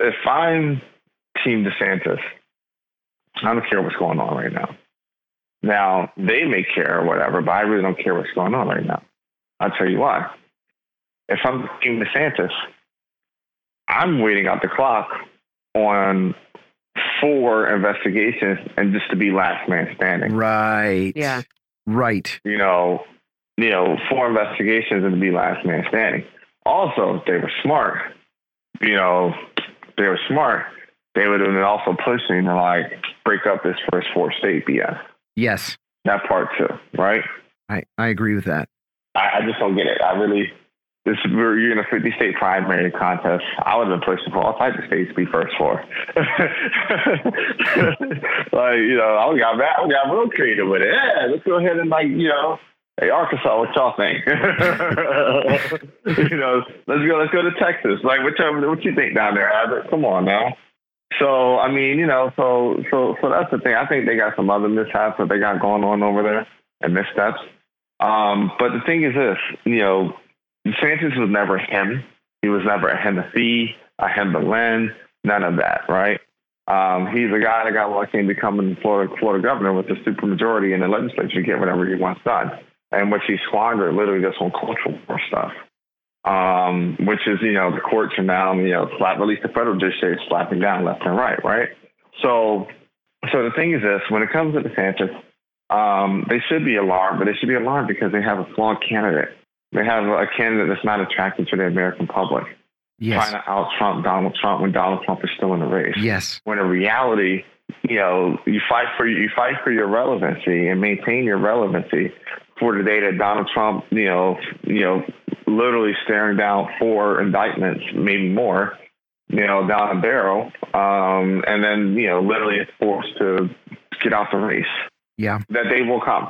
if I'm Team DeSantis, I don't care what's going on right now. Now, they may care or whatever, but I really don't care what's going on right now. I'll tell you why. If I'm Team DeSantis, I'm waiting out the clock on four investigations and just to be last man standing. Right. Yeah. Right. You know, you know, four investigations and to be last man standing. Also, they were smart, you know, they were smart, they would have been also pushing to like break up this first four state BS. Yes. That part too, right? I, I agree with that. I, I just don't get it. I really this we're you're in a 50 state primary contest. I would have been for all types of states to be first for. like you know, I got I got real creative with it. Yeah, let's go ahead and like you know. Hey Arkansas, what y'all think? you know, let's go. Let's go to Texas. Like, what you what you think down there? Come on now. So I mean, you know, so so so that's the thing. I think they got some other mishaps that they got going on over there and missteps. Um, but the thing is this, you know, DeSantis was never him. He was never a Hennessy, a Hemberlin, none of that, right? Um, he's a guy that got lucky in becoming Florida, Florida governor with a supermajority in the legislature to get whatever he wants done, and which he squandered literally just on cultural war stuff. Um, which is, you know, the courts are now, you know, slap, at least the federal judiciary is slapping down left and right, right? So, so the thing is this: when it comes to DeSantis, um, they should be alarmed, but they should be alarmed because they have a flawed candidate. They have a candidate that's not attractive to the American public. Yes. Trying to out Trump Donald Trump when Donald Trump is still in the race. Yes. When in reality, you know, you fight for you fight for your relevancy and maintain your relevancy for the day that Donald Trump, you know, you know, literally staring down four indictments, maybe more, you know, down a barrel, um, and then you know, literally is forced to get out the race. Yeah. That day will come.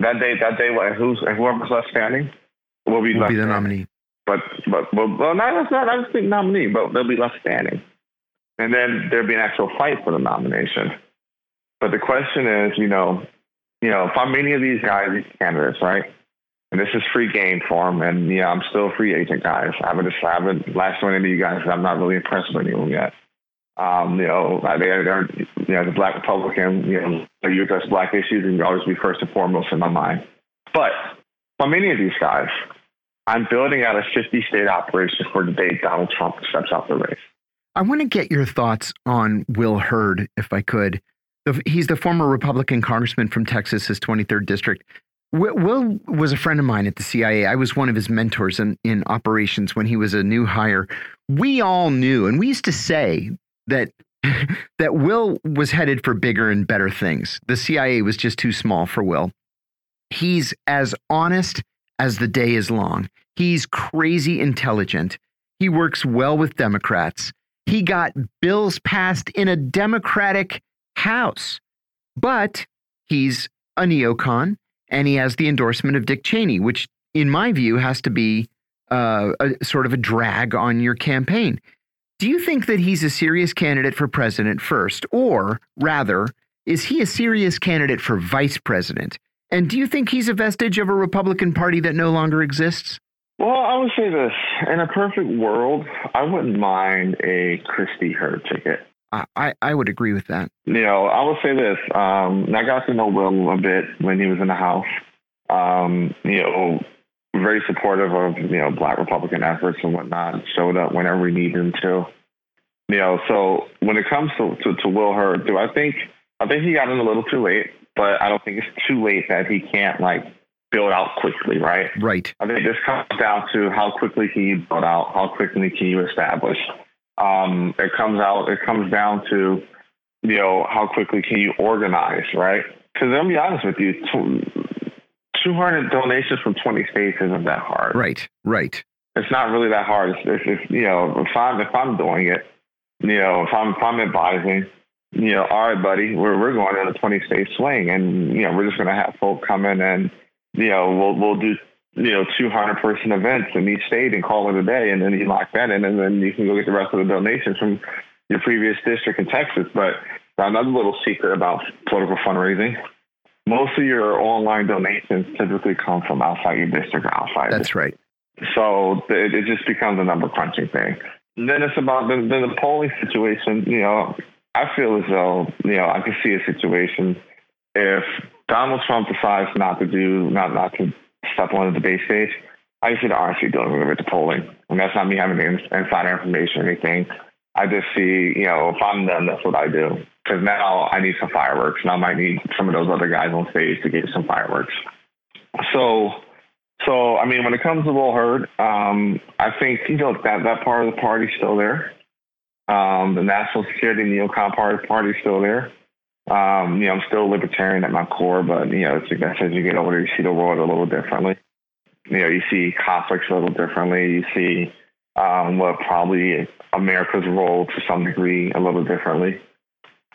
That day, that day, who's whoever's left standing will be, will be the nominee. But but well, well not not not just the nominee, but they'll be left standing, and then there'll be an actual fight for the nomination. But the question is, you know, you know, if I'm any of these guys, these candidates, right? And this is free game for them, and yeah, I'm still a free agent, guys. I haven't, I haven't lashed on any of you guys. I'm not really impressed with any of them yet. Um, you know, they're, they're, you know, the black Republican, you know, you address black issues and you always be first and foremost in my mind. But for many of these guys, I'm building out a 50 state operation for the day Donald Trump steps out the race. I want to get your thoughts on Will Hurd, if I could. He's the former Republican congressman from Texas, his 23rd district. Will was a friend of mine at the CIA. I was one of his mentors in, in operations when he was a new hire. We all knew, and we used to say that that Will was headed for bigger and better things. The CIA was just too small for Will. He's as honest as the day is long. He's crazy intelligent. He works well with Democrats. He got bills passed in a Democratic House. But he's a neocon and he has the endorsement of Dick Cheney, which, in my view, has to be uh, a sort of a drag on your campaign. Do you think that he's a serious candidate for president first, or rather, is he a serious candidate for vice president? And do you think he's a vestige of a Republican Party that no longer exists? Well, I would say this: in a perfect world, I wouldn't mind a Christie Hurd ticket. I, I would agree with that. You know, I will say this. Um, I got to know Will a bit when he was in the House. Um, you know, very supportive of you know Black Republican efforts and whatnot. Showed up whenever we needed him to. You know, so when it comes to, to, to Will Hurd, do I think I think he got in a little too late, but I don't think it's too late that he can't like build out quickly, right? Right. I think this comes down to how quickly can you build out, how quickly can you establish. Um, it comes out, it comes down to, you know, how quickly can you organize, right? Because I'm be honest with you, 200 donations from 20 states isn't that hard. Right. Right. It's not really that hard. It's if you know, if I'm if I'm doing it, you know, if I'm if I'm advising, you know, all right, buddy, we're we're going on a 20 state swing, and you know, we're just going to have folk come in and you know, we'll we'll do you know 200 person events in each state and call it a day, and then you lock that in, and then you can go get the rest of the donations from your previous district in Texas. But another little secret about political fundraising. Most of your online donations typically come from outside your district or outside. That's right. So it, it just becomes a number crunching thing. And then it's about the, the polling situation. You know, I feel as though you know I can see a situation if Donald Trump decides not to do, not not to step on the debate stage, I see the RNC doing a little bit of polling. And that's not me having insider information or anything. I just see, you know, if I'm them, that's what I do. Because now I need some fireworks, and I might need some of those other guys on stage to get some fireworks. So, so I mean, when it comes to Will Hurd, um, I think you know that that part of the party's still there. Um, the national security neocon Party party's still there. Um, you know, I'm still libertarian at my core, but you know, it's, guess as you get older, you see the world a little differently. You know, you see conflicts a little differently. You see um, what probably America's role to some degree a little differently.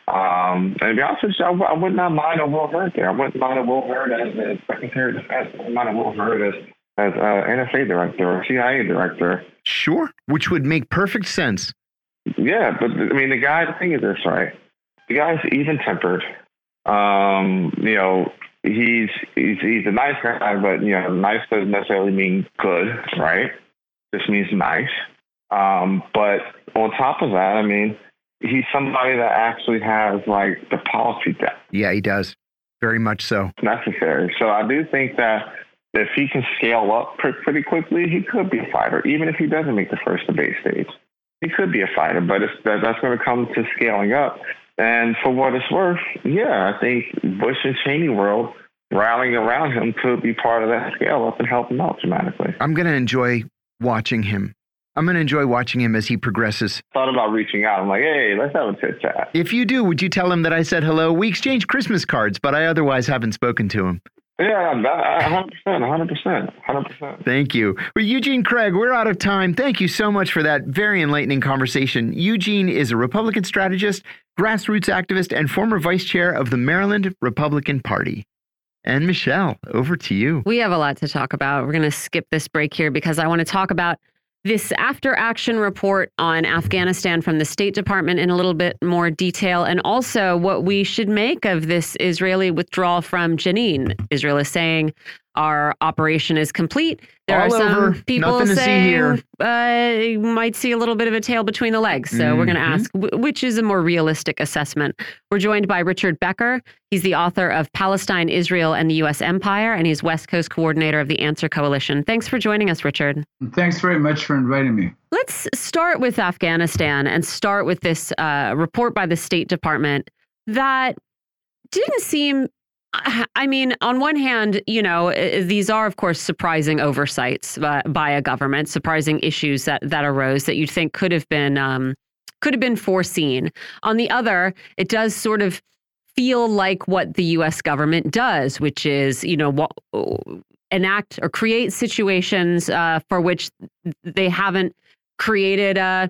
Um, and to be honest with you, I, I would not mind a Will Hurd there. I wouldn't mind a Will Hurd as, as Secretary of Defense. I wouldn't mind a Will Hurd as, as uh, NSA director or CIA director. Sure, which would make perfect sense. Yeah, but I mean, the guy, the thing is this, right? the guy's even tempered. Um, you know, he's he's he's a nice guy, but you know, nice doesn't necessarily mean good, right? This means nice. Um, but on top of that, I mean, he's somebody that actually has like the policy depth. Yeah, he does. Very much so. Necessary. So I do think that if he can scale up pretty quickly, he could be a fighter, even if he doesn't make the first debate stage. He could be a fighter, but that, that's going to come to scaling up. And for what it's worth, yeah, I think Bush and Cheney world rallying around him could be part of that scale up and help him out dramatically. I'm going to enjoy watching him. I'm going to enjoy watching him as he progresses. Thought about reaching out. I'm like, hey, let's have a chit chat. If you do, would you tell him that I said hello? We exchanged Christmas cards, but I otherwise haven't spoken to him. Yeah, 100%, 100%, 100%. Thank you. Well, Eugene Craig, we're out of time. Thank you so much for that very enlightening conversation. Eugene is a Republican strategist, grassroots activist, and former vice chair of the Maryland Republican Party. And Michelle, over to you. We have a lot to talk about. We're going to skip this break here because I want to talk about this after action report on Afghanistan from the State Department in a little bit more detail, and also what we should make of this Israeli withdrawal from Jenin. Israel is saying our operation is complete. There All are some over. people Nothing to see saying here. Uh, you might see a little bit of a tail between the legs. So we're going to Mhm. ask wh- which is a more realistic assessment. We're joined by Richard Becker. He's the author of Palestine, Israel, and the U.S. Empire, and he's West Coast coordinator of the ANSWER Coalition. Thanks for joining us, Richard. Thanks very much for inviting me. Let's start with Afghanistan and start with this uh, report by the State Department that didn't seem. I mean, on one hand, you know, these are, of course, surprising oversights by, a government, surprising issues that that arose that you'd think could have been um, could have been foreseen. On the other, it does sort of feel like what the U.S. government does, which is, you know, what, enact or create situations uh, for which they haven't created uh,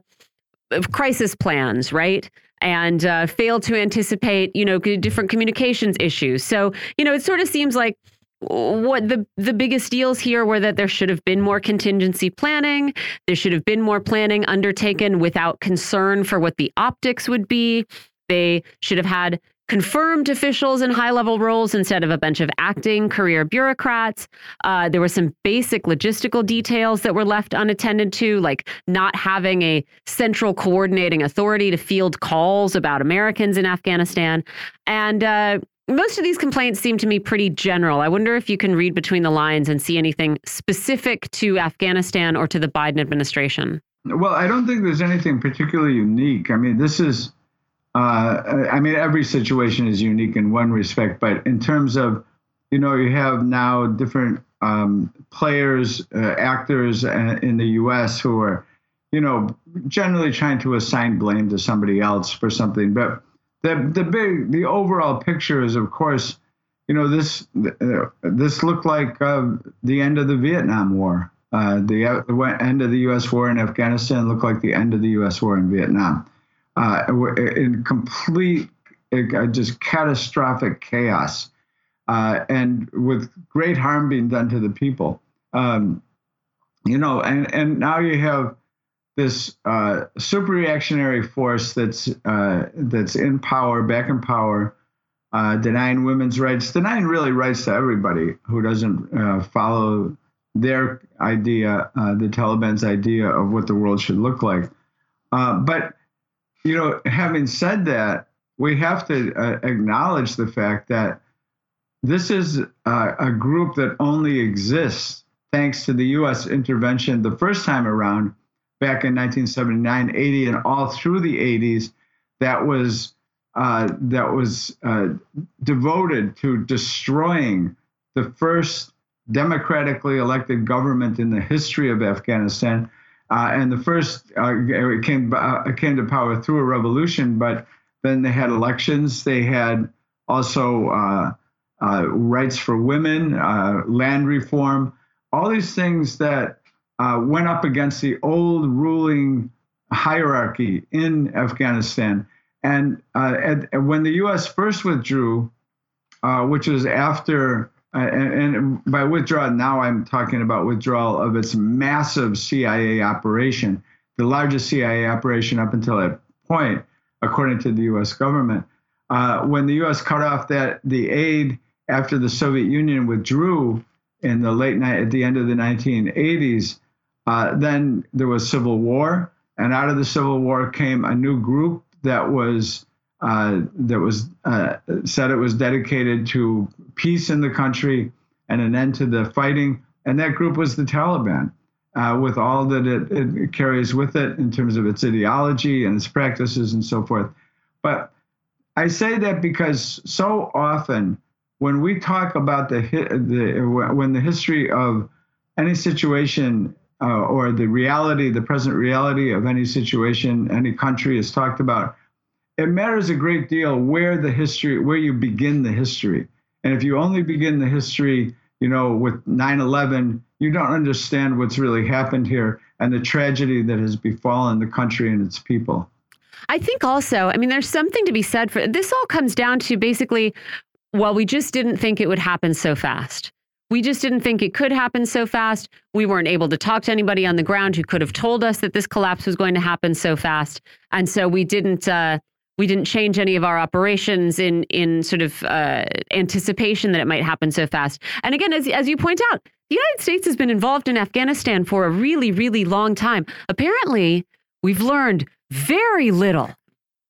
crisis plans, right? And uh, fail to anticipate, you know, different communications issues. So, you know, it sort of seems like what the the biggest deals here were that there should have been more contingency planning. There should have been more planning undertaken without concern for what the optics would be. They should have had confirmed officials in high level roles instead of a bunch of acting career bureaucrats. Uh, there were some basic logistical details that were left unattended to, like not having a central coordinating authority to field calls about Americans in Afghanistan. And uh, most of these complaints seem to me pretty general. I wonder if you can read between the lines and see anything specific to Afghanistan or to the Biden administration. Well, I don't think there's anything particularly unique. I mean, this is, uh, I mean, every situation is unique in one respect, but in terms of, you know, you have now different um, players, uh, actors uh, in the U.S. who are, you know, generally trying to assign blame to somebody else for something. But the the big, the overall picture is, of course, you know, this uh, this looked like uh, the end of the Vietnam War. Uh, the, uh, end of the U.S. war in Afghanistan looked like the end of the U.S. war in Vietnam. Uh, in complete, uh, just catastrophic chaos, uh, and with great harm being done to the people. Um, you know, and and now you have this uh, super reactionary force that's that's in power, back in power. denying women's rights, denying really rights to everybody who doesn't follow their idea, uh, the Taliban's idea of what the world should look like. Uh, but, you know, having said that, we have to uh, acknowledge the fact that this is a group that only exists thanks to the U.S. intervention the first time around back in 1979, 80, and all through the 80s. That was uh, that was uh, devoted to destroying the first democratically elected government in the history of Afghanistan. Uh, and the first uh, came uh, came to power through a revolution, but then they had elections. They had also uh, uh, rights for women, uh, land reform, all these things that went up against the old ruling hierarchy in Afghanistan. And at, when the U.S. first withdrew, which was after and, and, by withdrawal, now I'm talking about withdrawal of its massive CIA operation, the largest CIA operation up until that point, according to the U.S. government. Uh, when the U.S. cut off that the aid after the Soviet Union withdrew in the late night at the end of the 1980s, uh, then there was civil war, and out of the civil war came a new group that was uh, that was uh, said it was dedicated to peace in the country and an end to the fighting. And that group was the Taliban, uh, with all that it, it, carries with it in terms of its ideology and its practices and so forth. But I say that because so often when we talk about the, the when the history of any situation uh, or the reality, the present reality of any situation, any country is talked about, it matters a great deal where the history, where you begin the history. And if you only begin the history, you know, with 9 11, you don't understand what's really happened here and the tragedy that has befallen the country and its people. I think also, I mean, there's something to be said for this, all comes down to basically, well, we just didn't think it would happen so fast. We just didn't think it could happen so fast. We weren't able to talk to anybody on the ground who could have told us that this collapse was going to happen so fast. And so we didn't, uh, we didn't change any of our operations in in sort of uh, anticipation that it might happen so fast. And again, as as you point out, the United States has been involved in Afghanistan for a really, really long time. Apparently, we've learned very little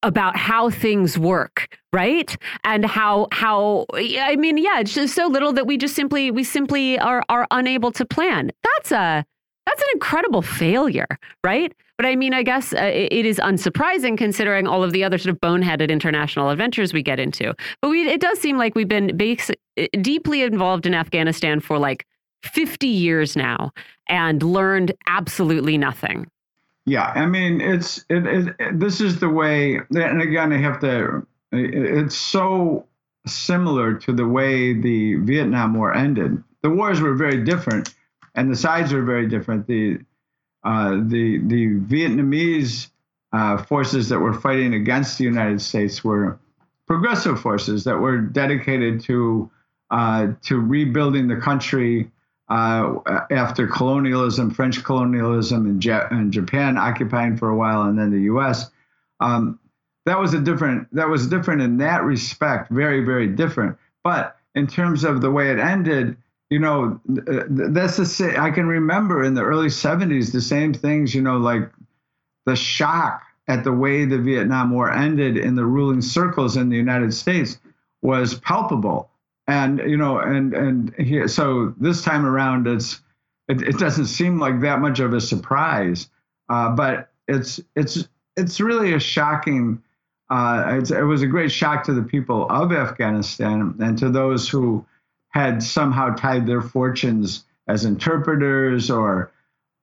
about how things work, right? And how how I mean, yeah, it's just so little that we just simply we simply are are unable to plan. That's a that's an incredible failure, right? But I mean, I guess uh, it is unsurprising considering all of the other sort of boneheaded international adventures we get into. But we, it does seem like we've been uh, deeply involved in Afghanistan for like 50 years now and learned absolutely nothing. Yeah, I mean, it's it, it, it, this is the way, and again, I have to. It's so similar to the way the Vietnam War ended. The wars were very different, and the sides were very different. The uh, the the Vietnamese uh, forces that were fighting against the United States were progressive forces that were dedicated to uh, to rebuilding the country uh, after colonialism, French colonialism, and, and, Japan occupying for a while, and then the U.S. Um, that was a different that was different in that respect, very very different. But in terms of the way it ended, you know, that's the. I can remember in the early '70s the same things. You know, like the shock at the way the Vietnam War ended in the ruling circles in the United States was palpable. And you know, and and he, so this time around, it's it, it, doesn't seem like that much of a surprise, uh, but it's it's it's really a shocking. Uh, it was a great shock to the people of Afghanistan and to those who had somehow tied their fortunes as interpreters or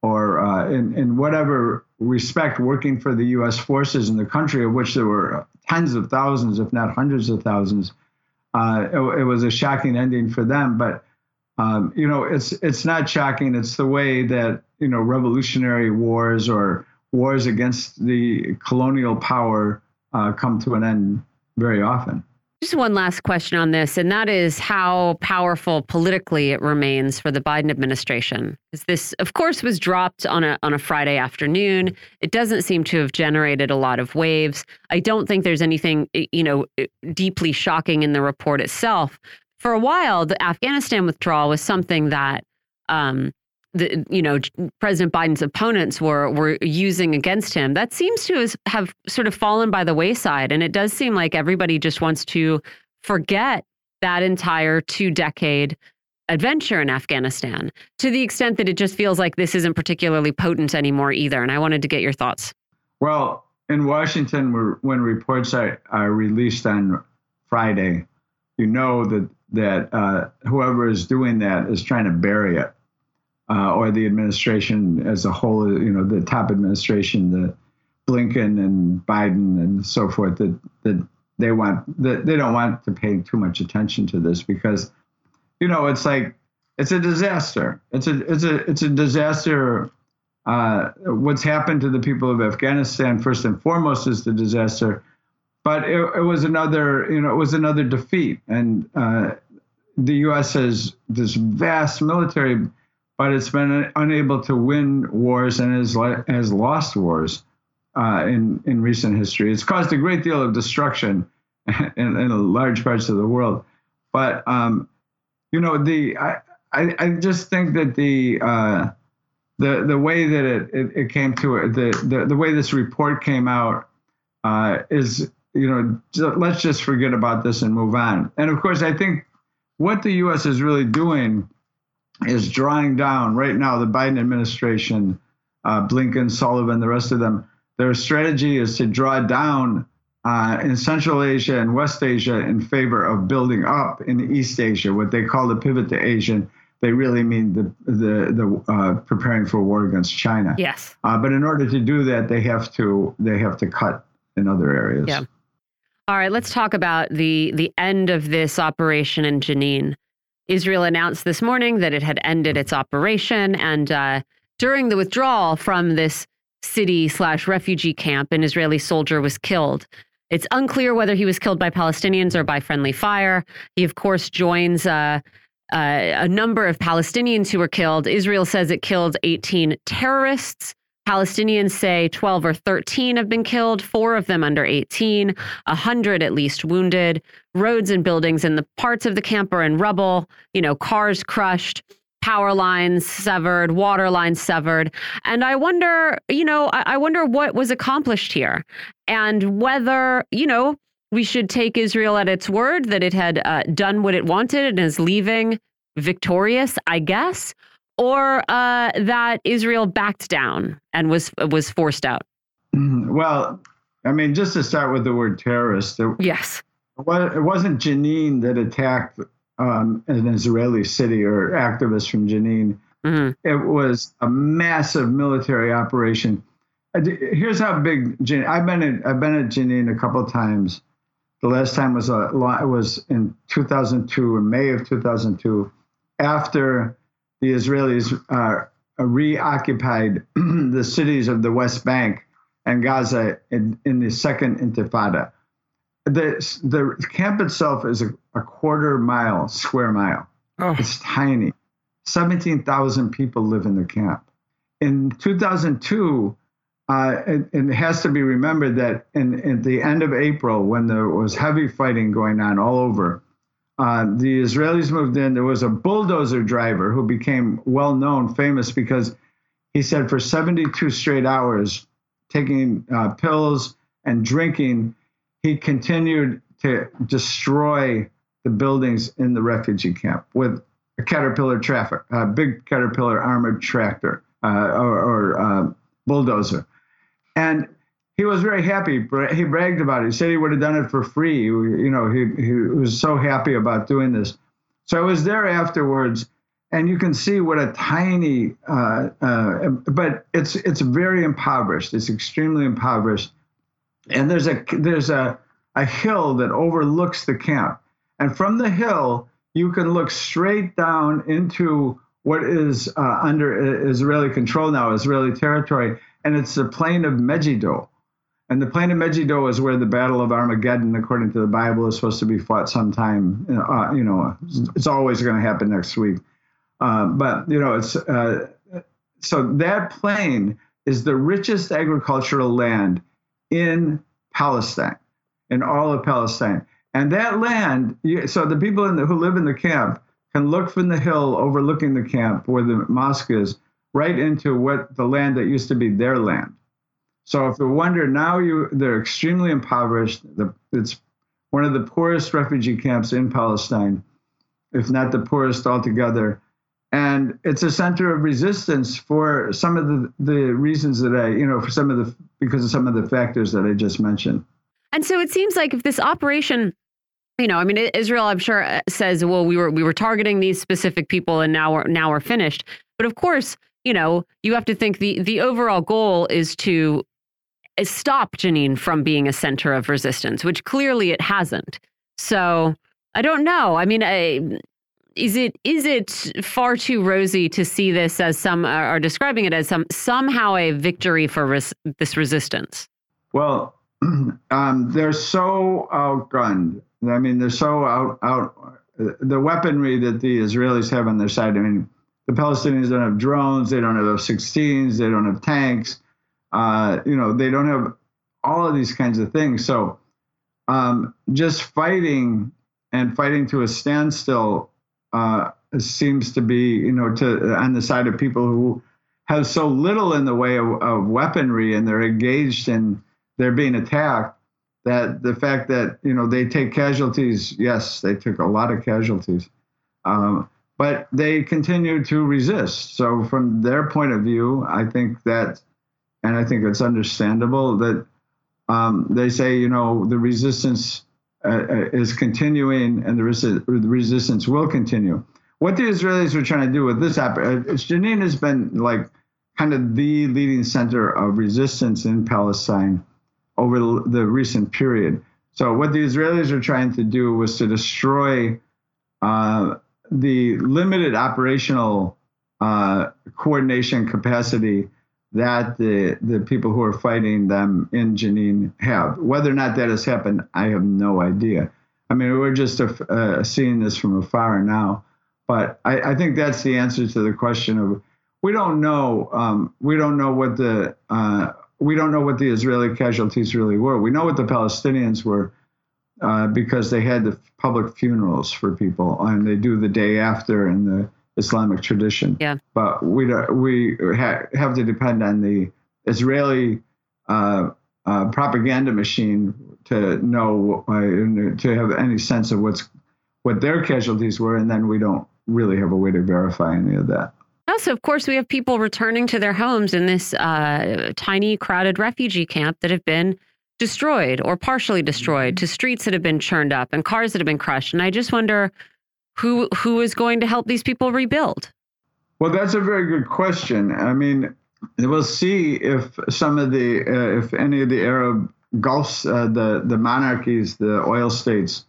or uh, in, in whatever respect working for the U.S. forces in the country, of which there were tens of thousands, if not hundreds of thousands. Uh, it, it, was a shocking ending for them, but um, you know, it's it's not shocking. It's the way that you know revolutionary wars or wars against the colonial power uh, come to an end very often. Just one last question on this, and that is how powerful politically it remains for the Biden administration. Because this, of course, was dropped on a on a Friday afternoon. It doesn't seem to have generated a lot of waves. I don't think there's anything, you know, deeply shocking in the report itself. For a while, the Afghanistan withdrawal was something that um, the you know President Biden's opponents were were using against him. That seems to have sort of fallen by the wayside, and it does seem like everybody just wants to forget that entire two decade adventure in Afghanistan to the extent that it just feels like this isn't particularly potent anymore either. And I wanted to get your thoughts. Well, in Washington, when reports are, are released on Friday, you know that that uh, whoever is doing that is trying to bury it uh, or the administration as a whole, you know, the top administration, the Blinken and Biden and so forth, that that they want that they don't want to pay too much attention to this because, you know, it's like it's a disaster. It's a it's a it's a disaster. Uh, what's happened to the people of Afghanistan first and foremost is the disaster, but it, it was another you know it was another defeat, and uh, the U.S. has this vast military but it's been unable to win wars and has, has lost wars uh, in, in recent history. It's caused a great deal of destruction in, in large parts of the world. But, um, you know, the I, I, I, just think that the uh, the the way that it, it, it, came to it, the, the, the way this report came out uh, is, you know, let's just forget about this and move on. And of course, I think what the U.S. is really doing is drawing down right now the Biden administration, uh, Blinken, Sullivan, the rest of them. Their strategy is to draw down uh, in Central Asia and West Asia in favor of building up in East Asia, what they call the pivot to Asian. They really mean the the the uh, preparing for war against China. Yes. Uh, but in order to do that, they have to they have to cut in other areas. Yeah. All right, let's talk about the the end of this operation in Jenin. Israel announced this morning that it had ended its operation. And uh, during the withdrawal from this city slash refugee camp, an Israeli soldier was killed. It's unclear whether he was killed by Palestinians or by friendly fire. He, of course, joins uh, uh, a number of Palestinians who were killed. Israel says it killed 18 terrorists. Palestinians say 12 or 13 have been killed, four of them under 18, 100 at least wounded. Roads and buildings in the parts of the camp are in rubble, you know, cars crushed, power lines severed, water lines severed. And I wonder, you know, I, wonder what was accomplished here and whether, you know, we should take Israel at its word that it had uh, done what it wanted and is leaving victorious, I guess, or uh, that Israel backed down and was was forced out? Mm-hmm. Well, I mean, just to start with the word terrorist. It, yes. It wasn't Jenin that attacked um, an Israeli city or activists from Jenin. Mm-hmm. It was a massive military operation. Here's how big Jenin. I've been at, I've been at Jenin a couple of times. The last time was a it was in 2002, in May of 2002, after the Israelis uh, reoccupied the cities of the West Bank and Gaza in, in the second Intifada. The, the camp itself is a, a quarter mile, square mile. Oh. It's tiny. 17,000 people live in the camp. In 2002, uh, it, it, has to be remembered that in, at the end of April, when there was heavy fighting going on all over, uh, the Israelis moved in. There was a bulldozer driver who became well known, famous because he said for 72 straight hours, taking uh, pills and drinking, he continued to destroy the buildings in the refugee camp with a Caterpillar traffic, a big Caterpillar armored tractor uh, or, or uh, bulldozer. And he was very happy. He bragged about it. He said he would have done it for free. You know, he, he was so happy about doing this. So I was there afterwards, and you can see what a tiny, uh, uh, but it's it's very impoverished. It's extremely impoverished, and there's a there's a a hill that overlooks the camp, and from the hill you can look straight down into what is uh, under Israeli control now, Israeli territory, and it's the plain of Megiddo. And the plain of Megiddo is where the Battle of Armageddon, according to the Bible, is supposed to be fought sometime. Uh, you know, it's always going to happen next week. Uh, but you know, it's uh, so that plain is the richest agricultural land in Palestine, in all of Palestine. And that land, so the people the, who live in the camp can look from the hill overlooking the camp where the mosque is right into what the land that used to be their land. So if you wonder now, you they're extremely impoverished. The, it's one of the poorest refugee camps in Palestine, if not the poorest altogether. And it's a center of resistance for some of the, the reasons that I, you know, for some of the, because of some of the factors that I just mentioned. And so it seems like if this operation you know, I mean, Israel, I'm sure uh, says, well, we were we were targeting these specific people, and now we're now we're finished. But of course, you know, you have to think the the overall goal is to stop Jenin from being a center of resistance, which clearly it hasn't. So I don't know. I mean, I, is it is it far too rosy to see this as some are describing it as some somehow a victory for res, this resistance? Well, um, they're so outgunned. I mean, they're so out out. The weaponry that the Israelis have on their side. I mean, the Palestinians don't have drones. They don't have F-16s. They don't have tanks. Uh, you know, they don't have all of these kinds of things. So, um, just fighting and fighting to a standstill uh, seems to be, you know, to on the side of people who have so little in the way of, of weaponry and they're engaged and they're being attacked that the fact that you know they take casualties yes they took a lot of casualties um, but they continue to resist so from their point of view i think that and i think it's understandable that um, they say you know the resistance uh, uh is continuing and the, resi- the, resistance will continue what the israelis are trying to do with this app uh, jenin has been like kind of the leading center of resistance in palestine over the recent period. So what the Israelis are trying to do was to destroy uh, the limited operational uh, coordination capacity that the the people who are fighting them in Jenin have. Whether or not that has happened, I have no idea. I mean, we're just uh, seeing this from afar now, but I, I, think that's the answer to the question of we don't know. Um, we don't know what the uh, we don't know what the Israeli casualties really were. We know what the Palestinians were uh, because they had the public funerals for people, and they do the day after and the Islamic tradition. Yeah. But we we ha- have to depend on the Israeli uh, uh, propaganda machine to know uh, to have any sense of what's what their casualties were, and then we don't really have a way to verify any of that. Also, of course, we have people returning to their homes in this uh, tiny, crowded refugee camp that have been destroyed or partially destroyed, to streets that have been churned up and cars that have been crushed. And I just wonder who who is going to help these people rebuild. Well, that's a very good question. I mean, we'll see if some of the uh, if any of the Arab Gulfs, uh, the the monarchies, the oil states,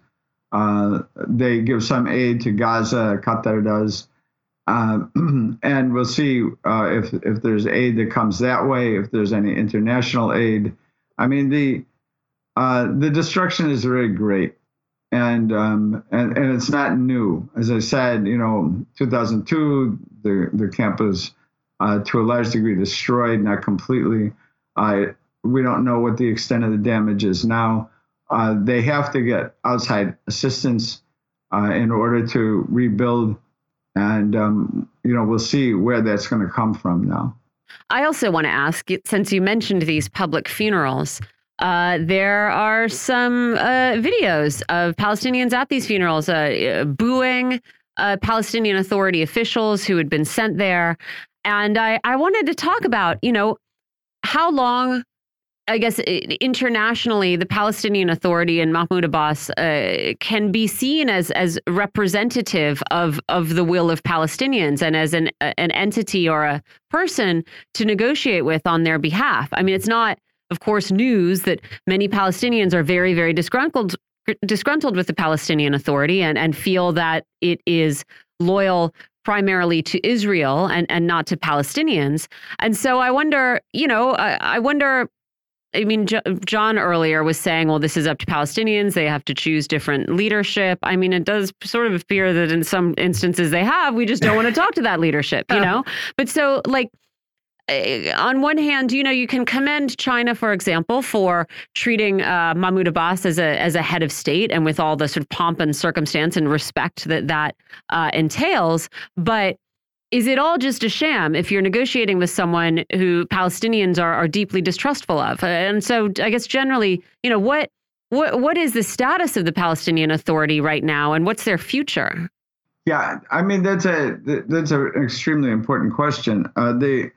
uh, they give some aid to Gaza. Qatar does. Uh, and we'll see uh, if if there's aid that comes that way, if there's any international aid. I mean, the uh, the destruction is very great, and um, and and it's not new. As I said, you know, 2002, the the camp was uh, to a large degree destroyed, not completely. Uh, we don't know what the extent of the damage is now. Uh, they have to get outside assistance uh, in order to rebuild, and um, you know we'll see where that's going to come from now. I also want to ask, since you mentioned these public funerals, uh, there are some uh, videos of Palestinians at these funerals uh, booing uh, Palestinian Authority officials who had been sent there. And I, I wanted to talk about, you know, how long I guess internationally, the Palestinian Authority and Mahmoud Abbas uh, can be seen as as representative of of the will of Palestinians and as an an entity or a person to negotiate with on their behalf. I mean, it's not, of course, news that many Palestinians are very very disgruntled disgruntled with the Palestinian Authority and and feel that it is loyal primarily to Israel and and not to Palestinians. And so I wonder, you know, I, I wonder I mean, John earlier was saying, well, this is up to Palestinians. They have to choose different leadership. I mean, it does sort of appear that in some instances they have. We just don't want to talk to that leadership, you know? But so, like, on one hand, you know, you can commend China, for example, for treating uh, Mahmoud Abbas as a as a head of state and with all the sort of pomp and circumstance and respect that that uh, entails. But is it all just a sham if you're negotiating with someone who Palestinians are, are deeply distrustful of? And so I guess generally, you know, what what what is the status of the Palestinian Authority right now and what's their future? Yeah, I mean that's a that's an extremely important question. Uh, the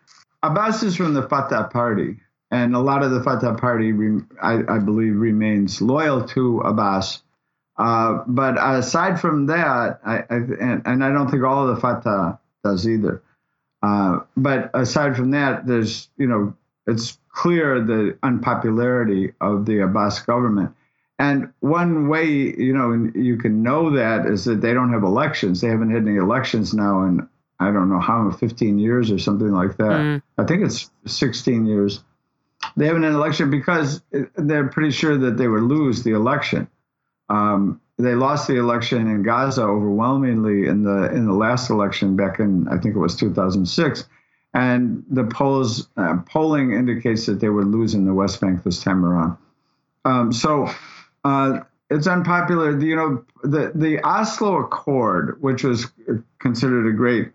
Abbas is from the Fatah party, and a lot of the Fatah party, I, I believe, remains loyal to Abbas. Uh, but aside from that, I, I and, and, I don't think all of the Fatah does either. Uh, but aside from that, there's, you know, it's clear the unpopularity of the Abbas government. And one way, you know, you can know that is that they don't have elections. They haven't had any elections now in, I don't know how, 15 years or something like that. Mm. I think it's 16 years. They haven't had an election because they're pretty sure that they would lose the election. Um, they lost the election in Gaza overwhelmingly in the in the last election back in I think it was 2006, and the polls uh, polling indicates that they would lose in the West Bank this time around. Um, so uh, it's unpopular. You know the the Oslo Accord, which was considered a great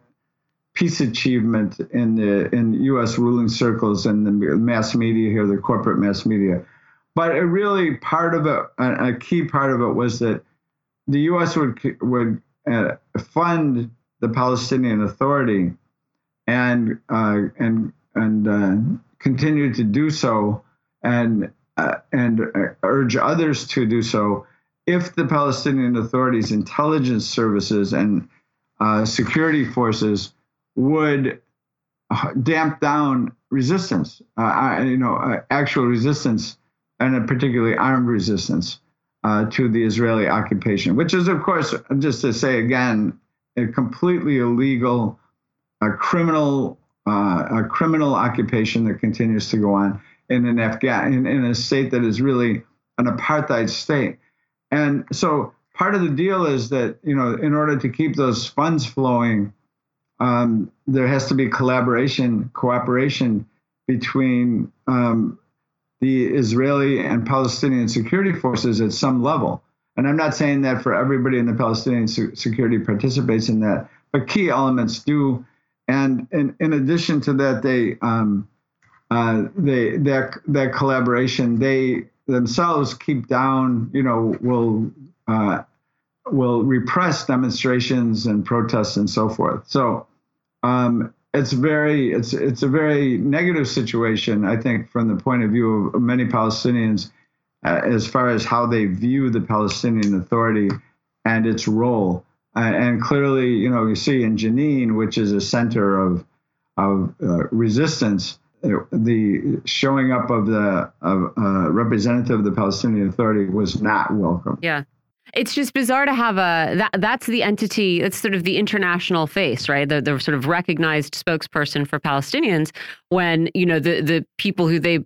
peace achievement in the in U.S. ruling circles and the mass media here, the corporate mass media. But it really part of it, a, key part of it was that the U.S. would would uh, fund the Palestinian Authority and uh, and and uh, continue to do so and uh, and uh, urge others to do so if the Palestinian Authority's intelligence services and uh, security forces would damp down resistance, you know, actual resistance, and particularly armed resistance uh, to the Israeli occupation, which is, of course, just to say again, a completely illegal, a criminal, uh, a criminal occupation that continues to go on in an Afghan in, in a state that is really an apartheid state. And so part of the deal is that you know, in order to keep those funds flowing, um, there has to be collaboration, cooperation between um, the Israeli and Palestinian security forces at some level. And I'm not saying that for everybody in the Palestinian security participates in that, but key elements do. And in, in addition to that, they um, uh, they that that collaboration they themselves keep down. You know, will uh, will repress demonstrations and protests and so forth. So um, it's very it's it's a very negative situation i think from the point of view of many palestinians uh, as far as how they view the palestinian authority and its role. Uh, and clearly you know you see in jenin which is a center of of uh, resistance uh, the showing up of the of, uh, representative of the palestinian authority was not welcome. Yeah it's just bizarre to have a that that's the entity that's sort of the international face right the, the sort of recognized spokesperson for palestinians when you know the the people who they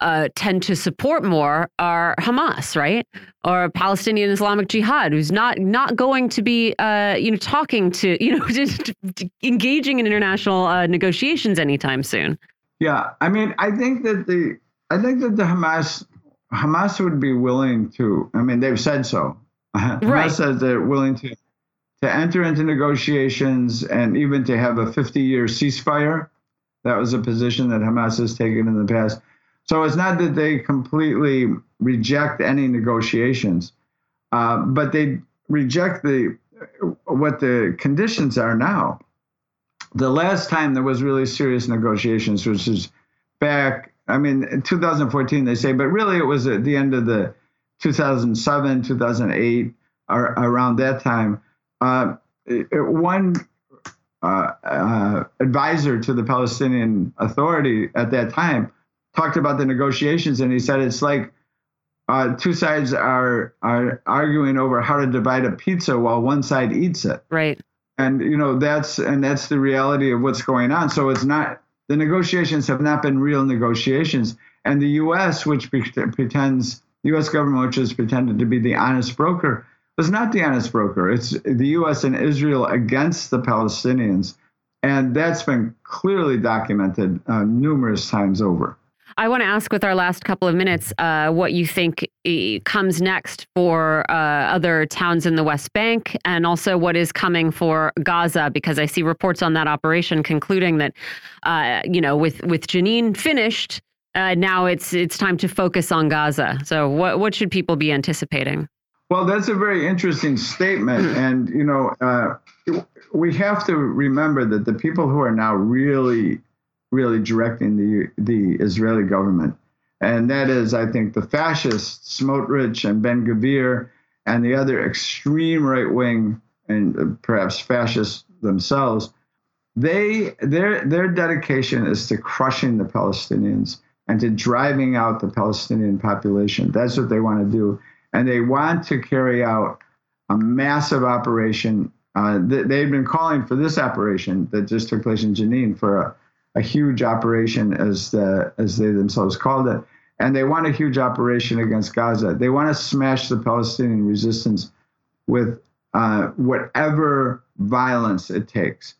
uh, tend to support more are Hamas, right, or Palestinian Islamic Jihad, who's not not going to be, uh, you know, talking to, you know, just engaging in international uh, negotiations anytime soon. Yeah, I mean, I think that the I think that the Hamas Hamas would be willing to. I mean, they've said so. Hamas Right. says they're willing to to enter into negotiations and even to have a 50-year ceasefire. That was a position that Hamas has taken in the past. So it's not that they completely reject any negotiations, uh, but they reject the what the conditions are now. The last time there was really serious negotiations, which is back, I mean, in 2014, they say, but really it was at the end of the 2007, 2008, or around that time. Uh, one uh, uh, advisor to the Palestinian Authority at that time talked about the negotiations, and he said it's like uh, two sides are are arguing over how to divide a pizza while one side eats it Right. and you know that's and that's the reality of what's going on so it's not the negotiations have not been real negotiations and the US which pre- pretends the US government which has pretended to be the honest broker was not the honest broker. It's the US and Israel against the Palestinians. And that's been clearly documented uh, numerous times over. I want to ask with our last couple of minutes uh, what you think comes next for uh, other towns in the West Bank and also what is coming for Gaza, because I see reports on that operation concluding that, uh, you know, with, with Jenin finished, uh, now it's it's time to focus on Gaza. So what, what should people be anticipating? Well, that's a very interesting statement. And, you know, uh, we have to remember that the people who are now really, really directing the, the Israeli government, and that is, I think, the fascists, Smotrich and Ben-Gvir, and the other extreme right wing and uh, perhaps fascists themselves, they their their dedication is to crushing the Palestinians and to driving out the Palestinian population. That's what they want to do and they want to carry out a massive operation. Uh, th- they've been calling for this operation that just took place in Jenin for a, a huge operation, as the as they themselves called it, and they want a huge operation against Gaza. They want to smash the Palestinian resistance with uh, whatever violence it takes.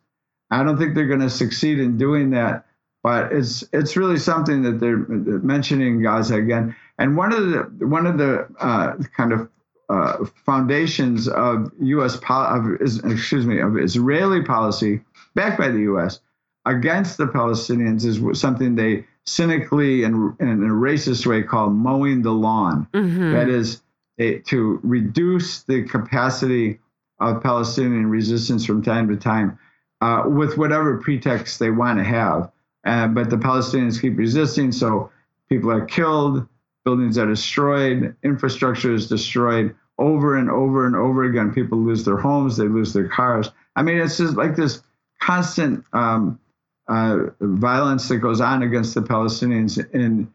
I don't think they're going to succeed in doing that, but it's it's really something that they're mentioning Gaza again. And one of the one of the uh, kind of uh, foundations of U.S. Pol- of, excuse me of Israeli policy backed by the U.S. against the Palestinians is something they cynically and, in a racist way call mowing the lawn. Mhm. That is a, to reduce the capacity of Palestinian resistance from time to time uh, with whatever pretext they want to have. Uh, but the Palestinians keep resisting, so people are killed, buildings are destroyed, infrastructure is destroyed over and over and over again. People lose their homes, they lose their cars. I mean, it's just like this constant um, uh, violence that goes on against the Palestinians in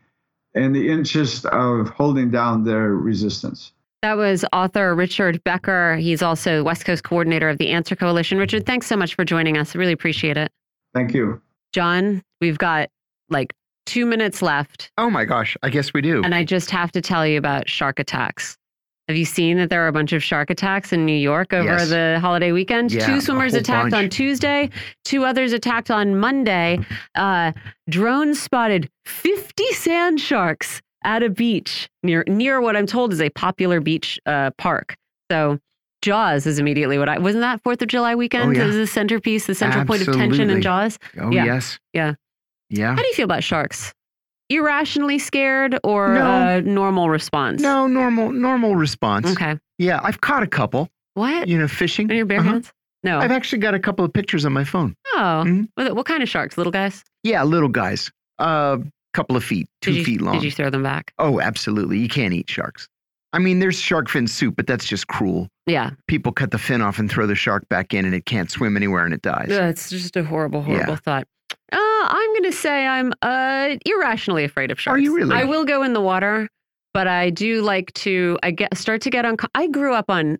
in the interest of holding down their resistance. That was author Richard Becker. He's also West Coast coordinator of the ANSWER Coalition. Richard, thanks so much for joining us. I really appreciate it. Thank you. John, we've got like two minutes left, Oh my gosh, I guess we do. and I just have to tell you about shark attacks. Have you seen that there are a bunch of shark attacks in New York over Yes. the holiday weekend? Yeah, two swimmers attacked on. Tuesday, two others attacked on Monday. Uh, drones spotted 50 sand sharks at a beach near near what I'm told is a popular beach uh, park. So Jaws is immediately what I wasn't that Fourth of July weekend? Oh, yeah. Is the centerpiece, the central point of tension in Jaws? oh yeah. yes. Yeah. Yeah. How do you feel about sharks? Irrationally scared or No. uh, normal response? No, normal normal response. Okay. Yeah, I've caught a couple. What? You know, fishing. In your bare Uh-huh. hands? No. I've actually got a couple of pictures on my phone. oh. Mhm. What, what kind of sharks? Little guys? Yeah, little guys. A uh, couple of feet, two you, feet long. Did you throw them back? Oh, absolutely. You can't eat sharks. I mean, there's shark fin soup, but that's just cruel. Yeah. People cut the fin off and throw the shark back in, and it can't swim anywhere and it dies. Yeah, it's just a horrible, horrible Yeah. thought. Uh, I'm going to say I'm uh, irrationally afraid of sharks. Are you really? I will go in the water, but I do like to. I get start to get on. I grew up on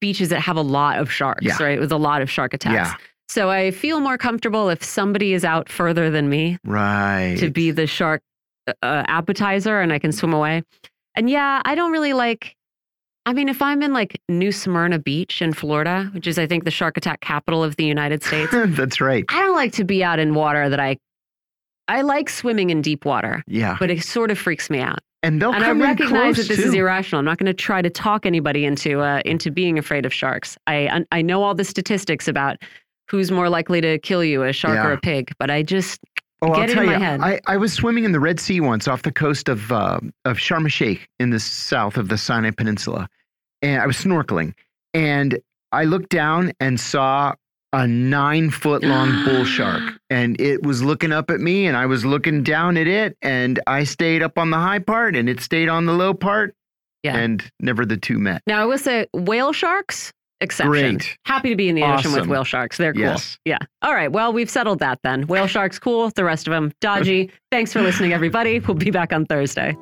beaches that have a lot of sharks, Yeah. right? With a lot of shark attacks. Yeah. So I feel more comfortable if somebody is out further than me Right. to be the shark uh, appetizer and I can swim away. And yeah, I don't really like. I mean, if I'm in like New Smyrna Beach in Florida, which is I think the shark attack capital of the United States, That's right. I don't like to be out in water that I I like swimming in deep water, Yeah. but it sort of freaks me out. And they'll and I come in recognize that this is irrational. I'm not going to try to talk anybody into uh, into being afraid of sharks. I I know all the statistics about who's more likely to kill you, a shark or a pig, but I just Oh, I'll tell in my you, head. I, I was swimming in the Red Sea once off the coast of uh, of Sharm el Sheikh in the south of the Sinai Peninsula, and I was snorkeling, and I looked down and saw a nine foot long bull shark, and it was looking up at me, and I was looking down at it, and I stayed up on the high part, and it stayed on the low part, Yeah. and never the two met. now I will say whale sharks exception. Great. Happy to be in the ocean with whale sharks. They're cool. Yes. Yeah. All right. Well, we've settled that then. Whale sharks cool. The rest of them dodgy. Thanks for listening, everybody. We'll be back on Thursday.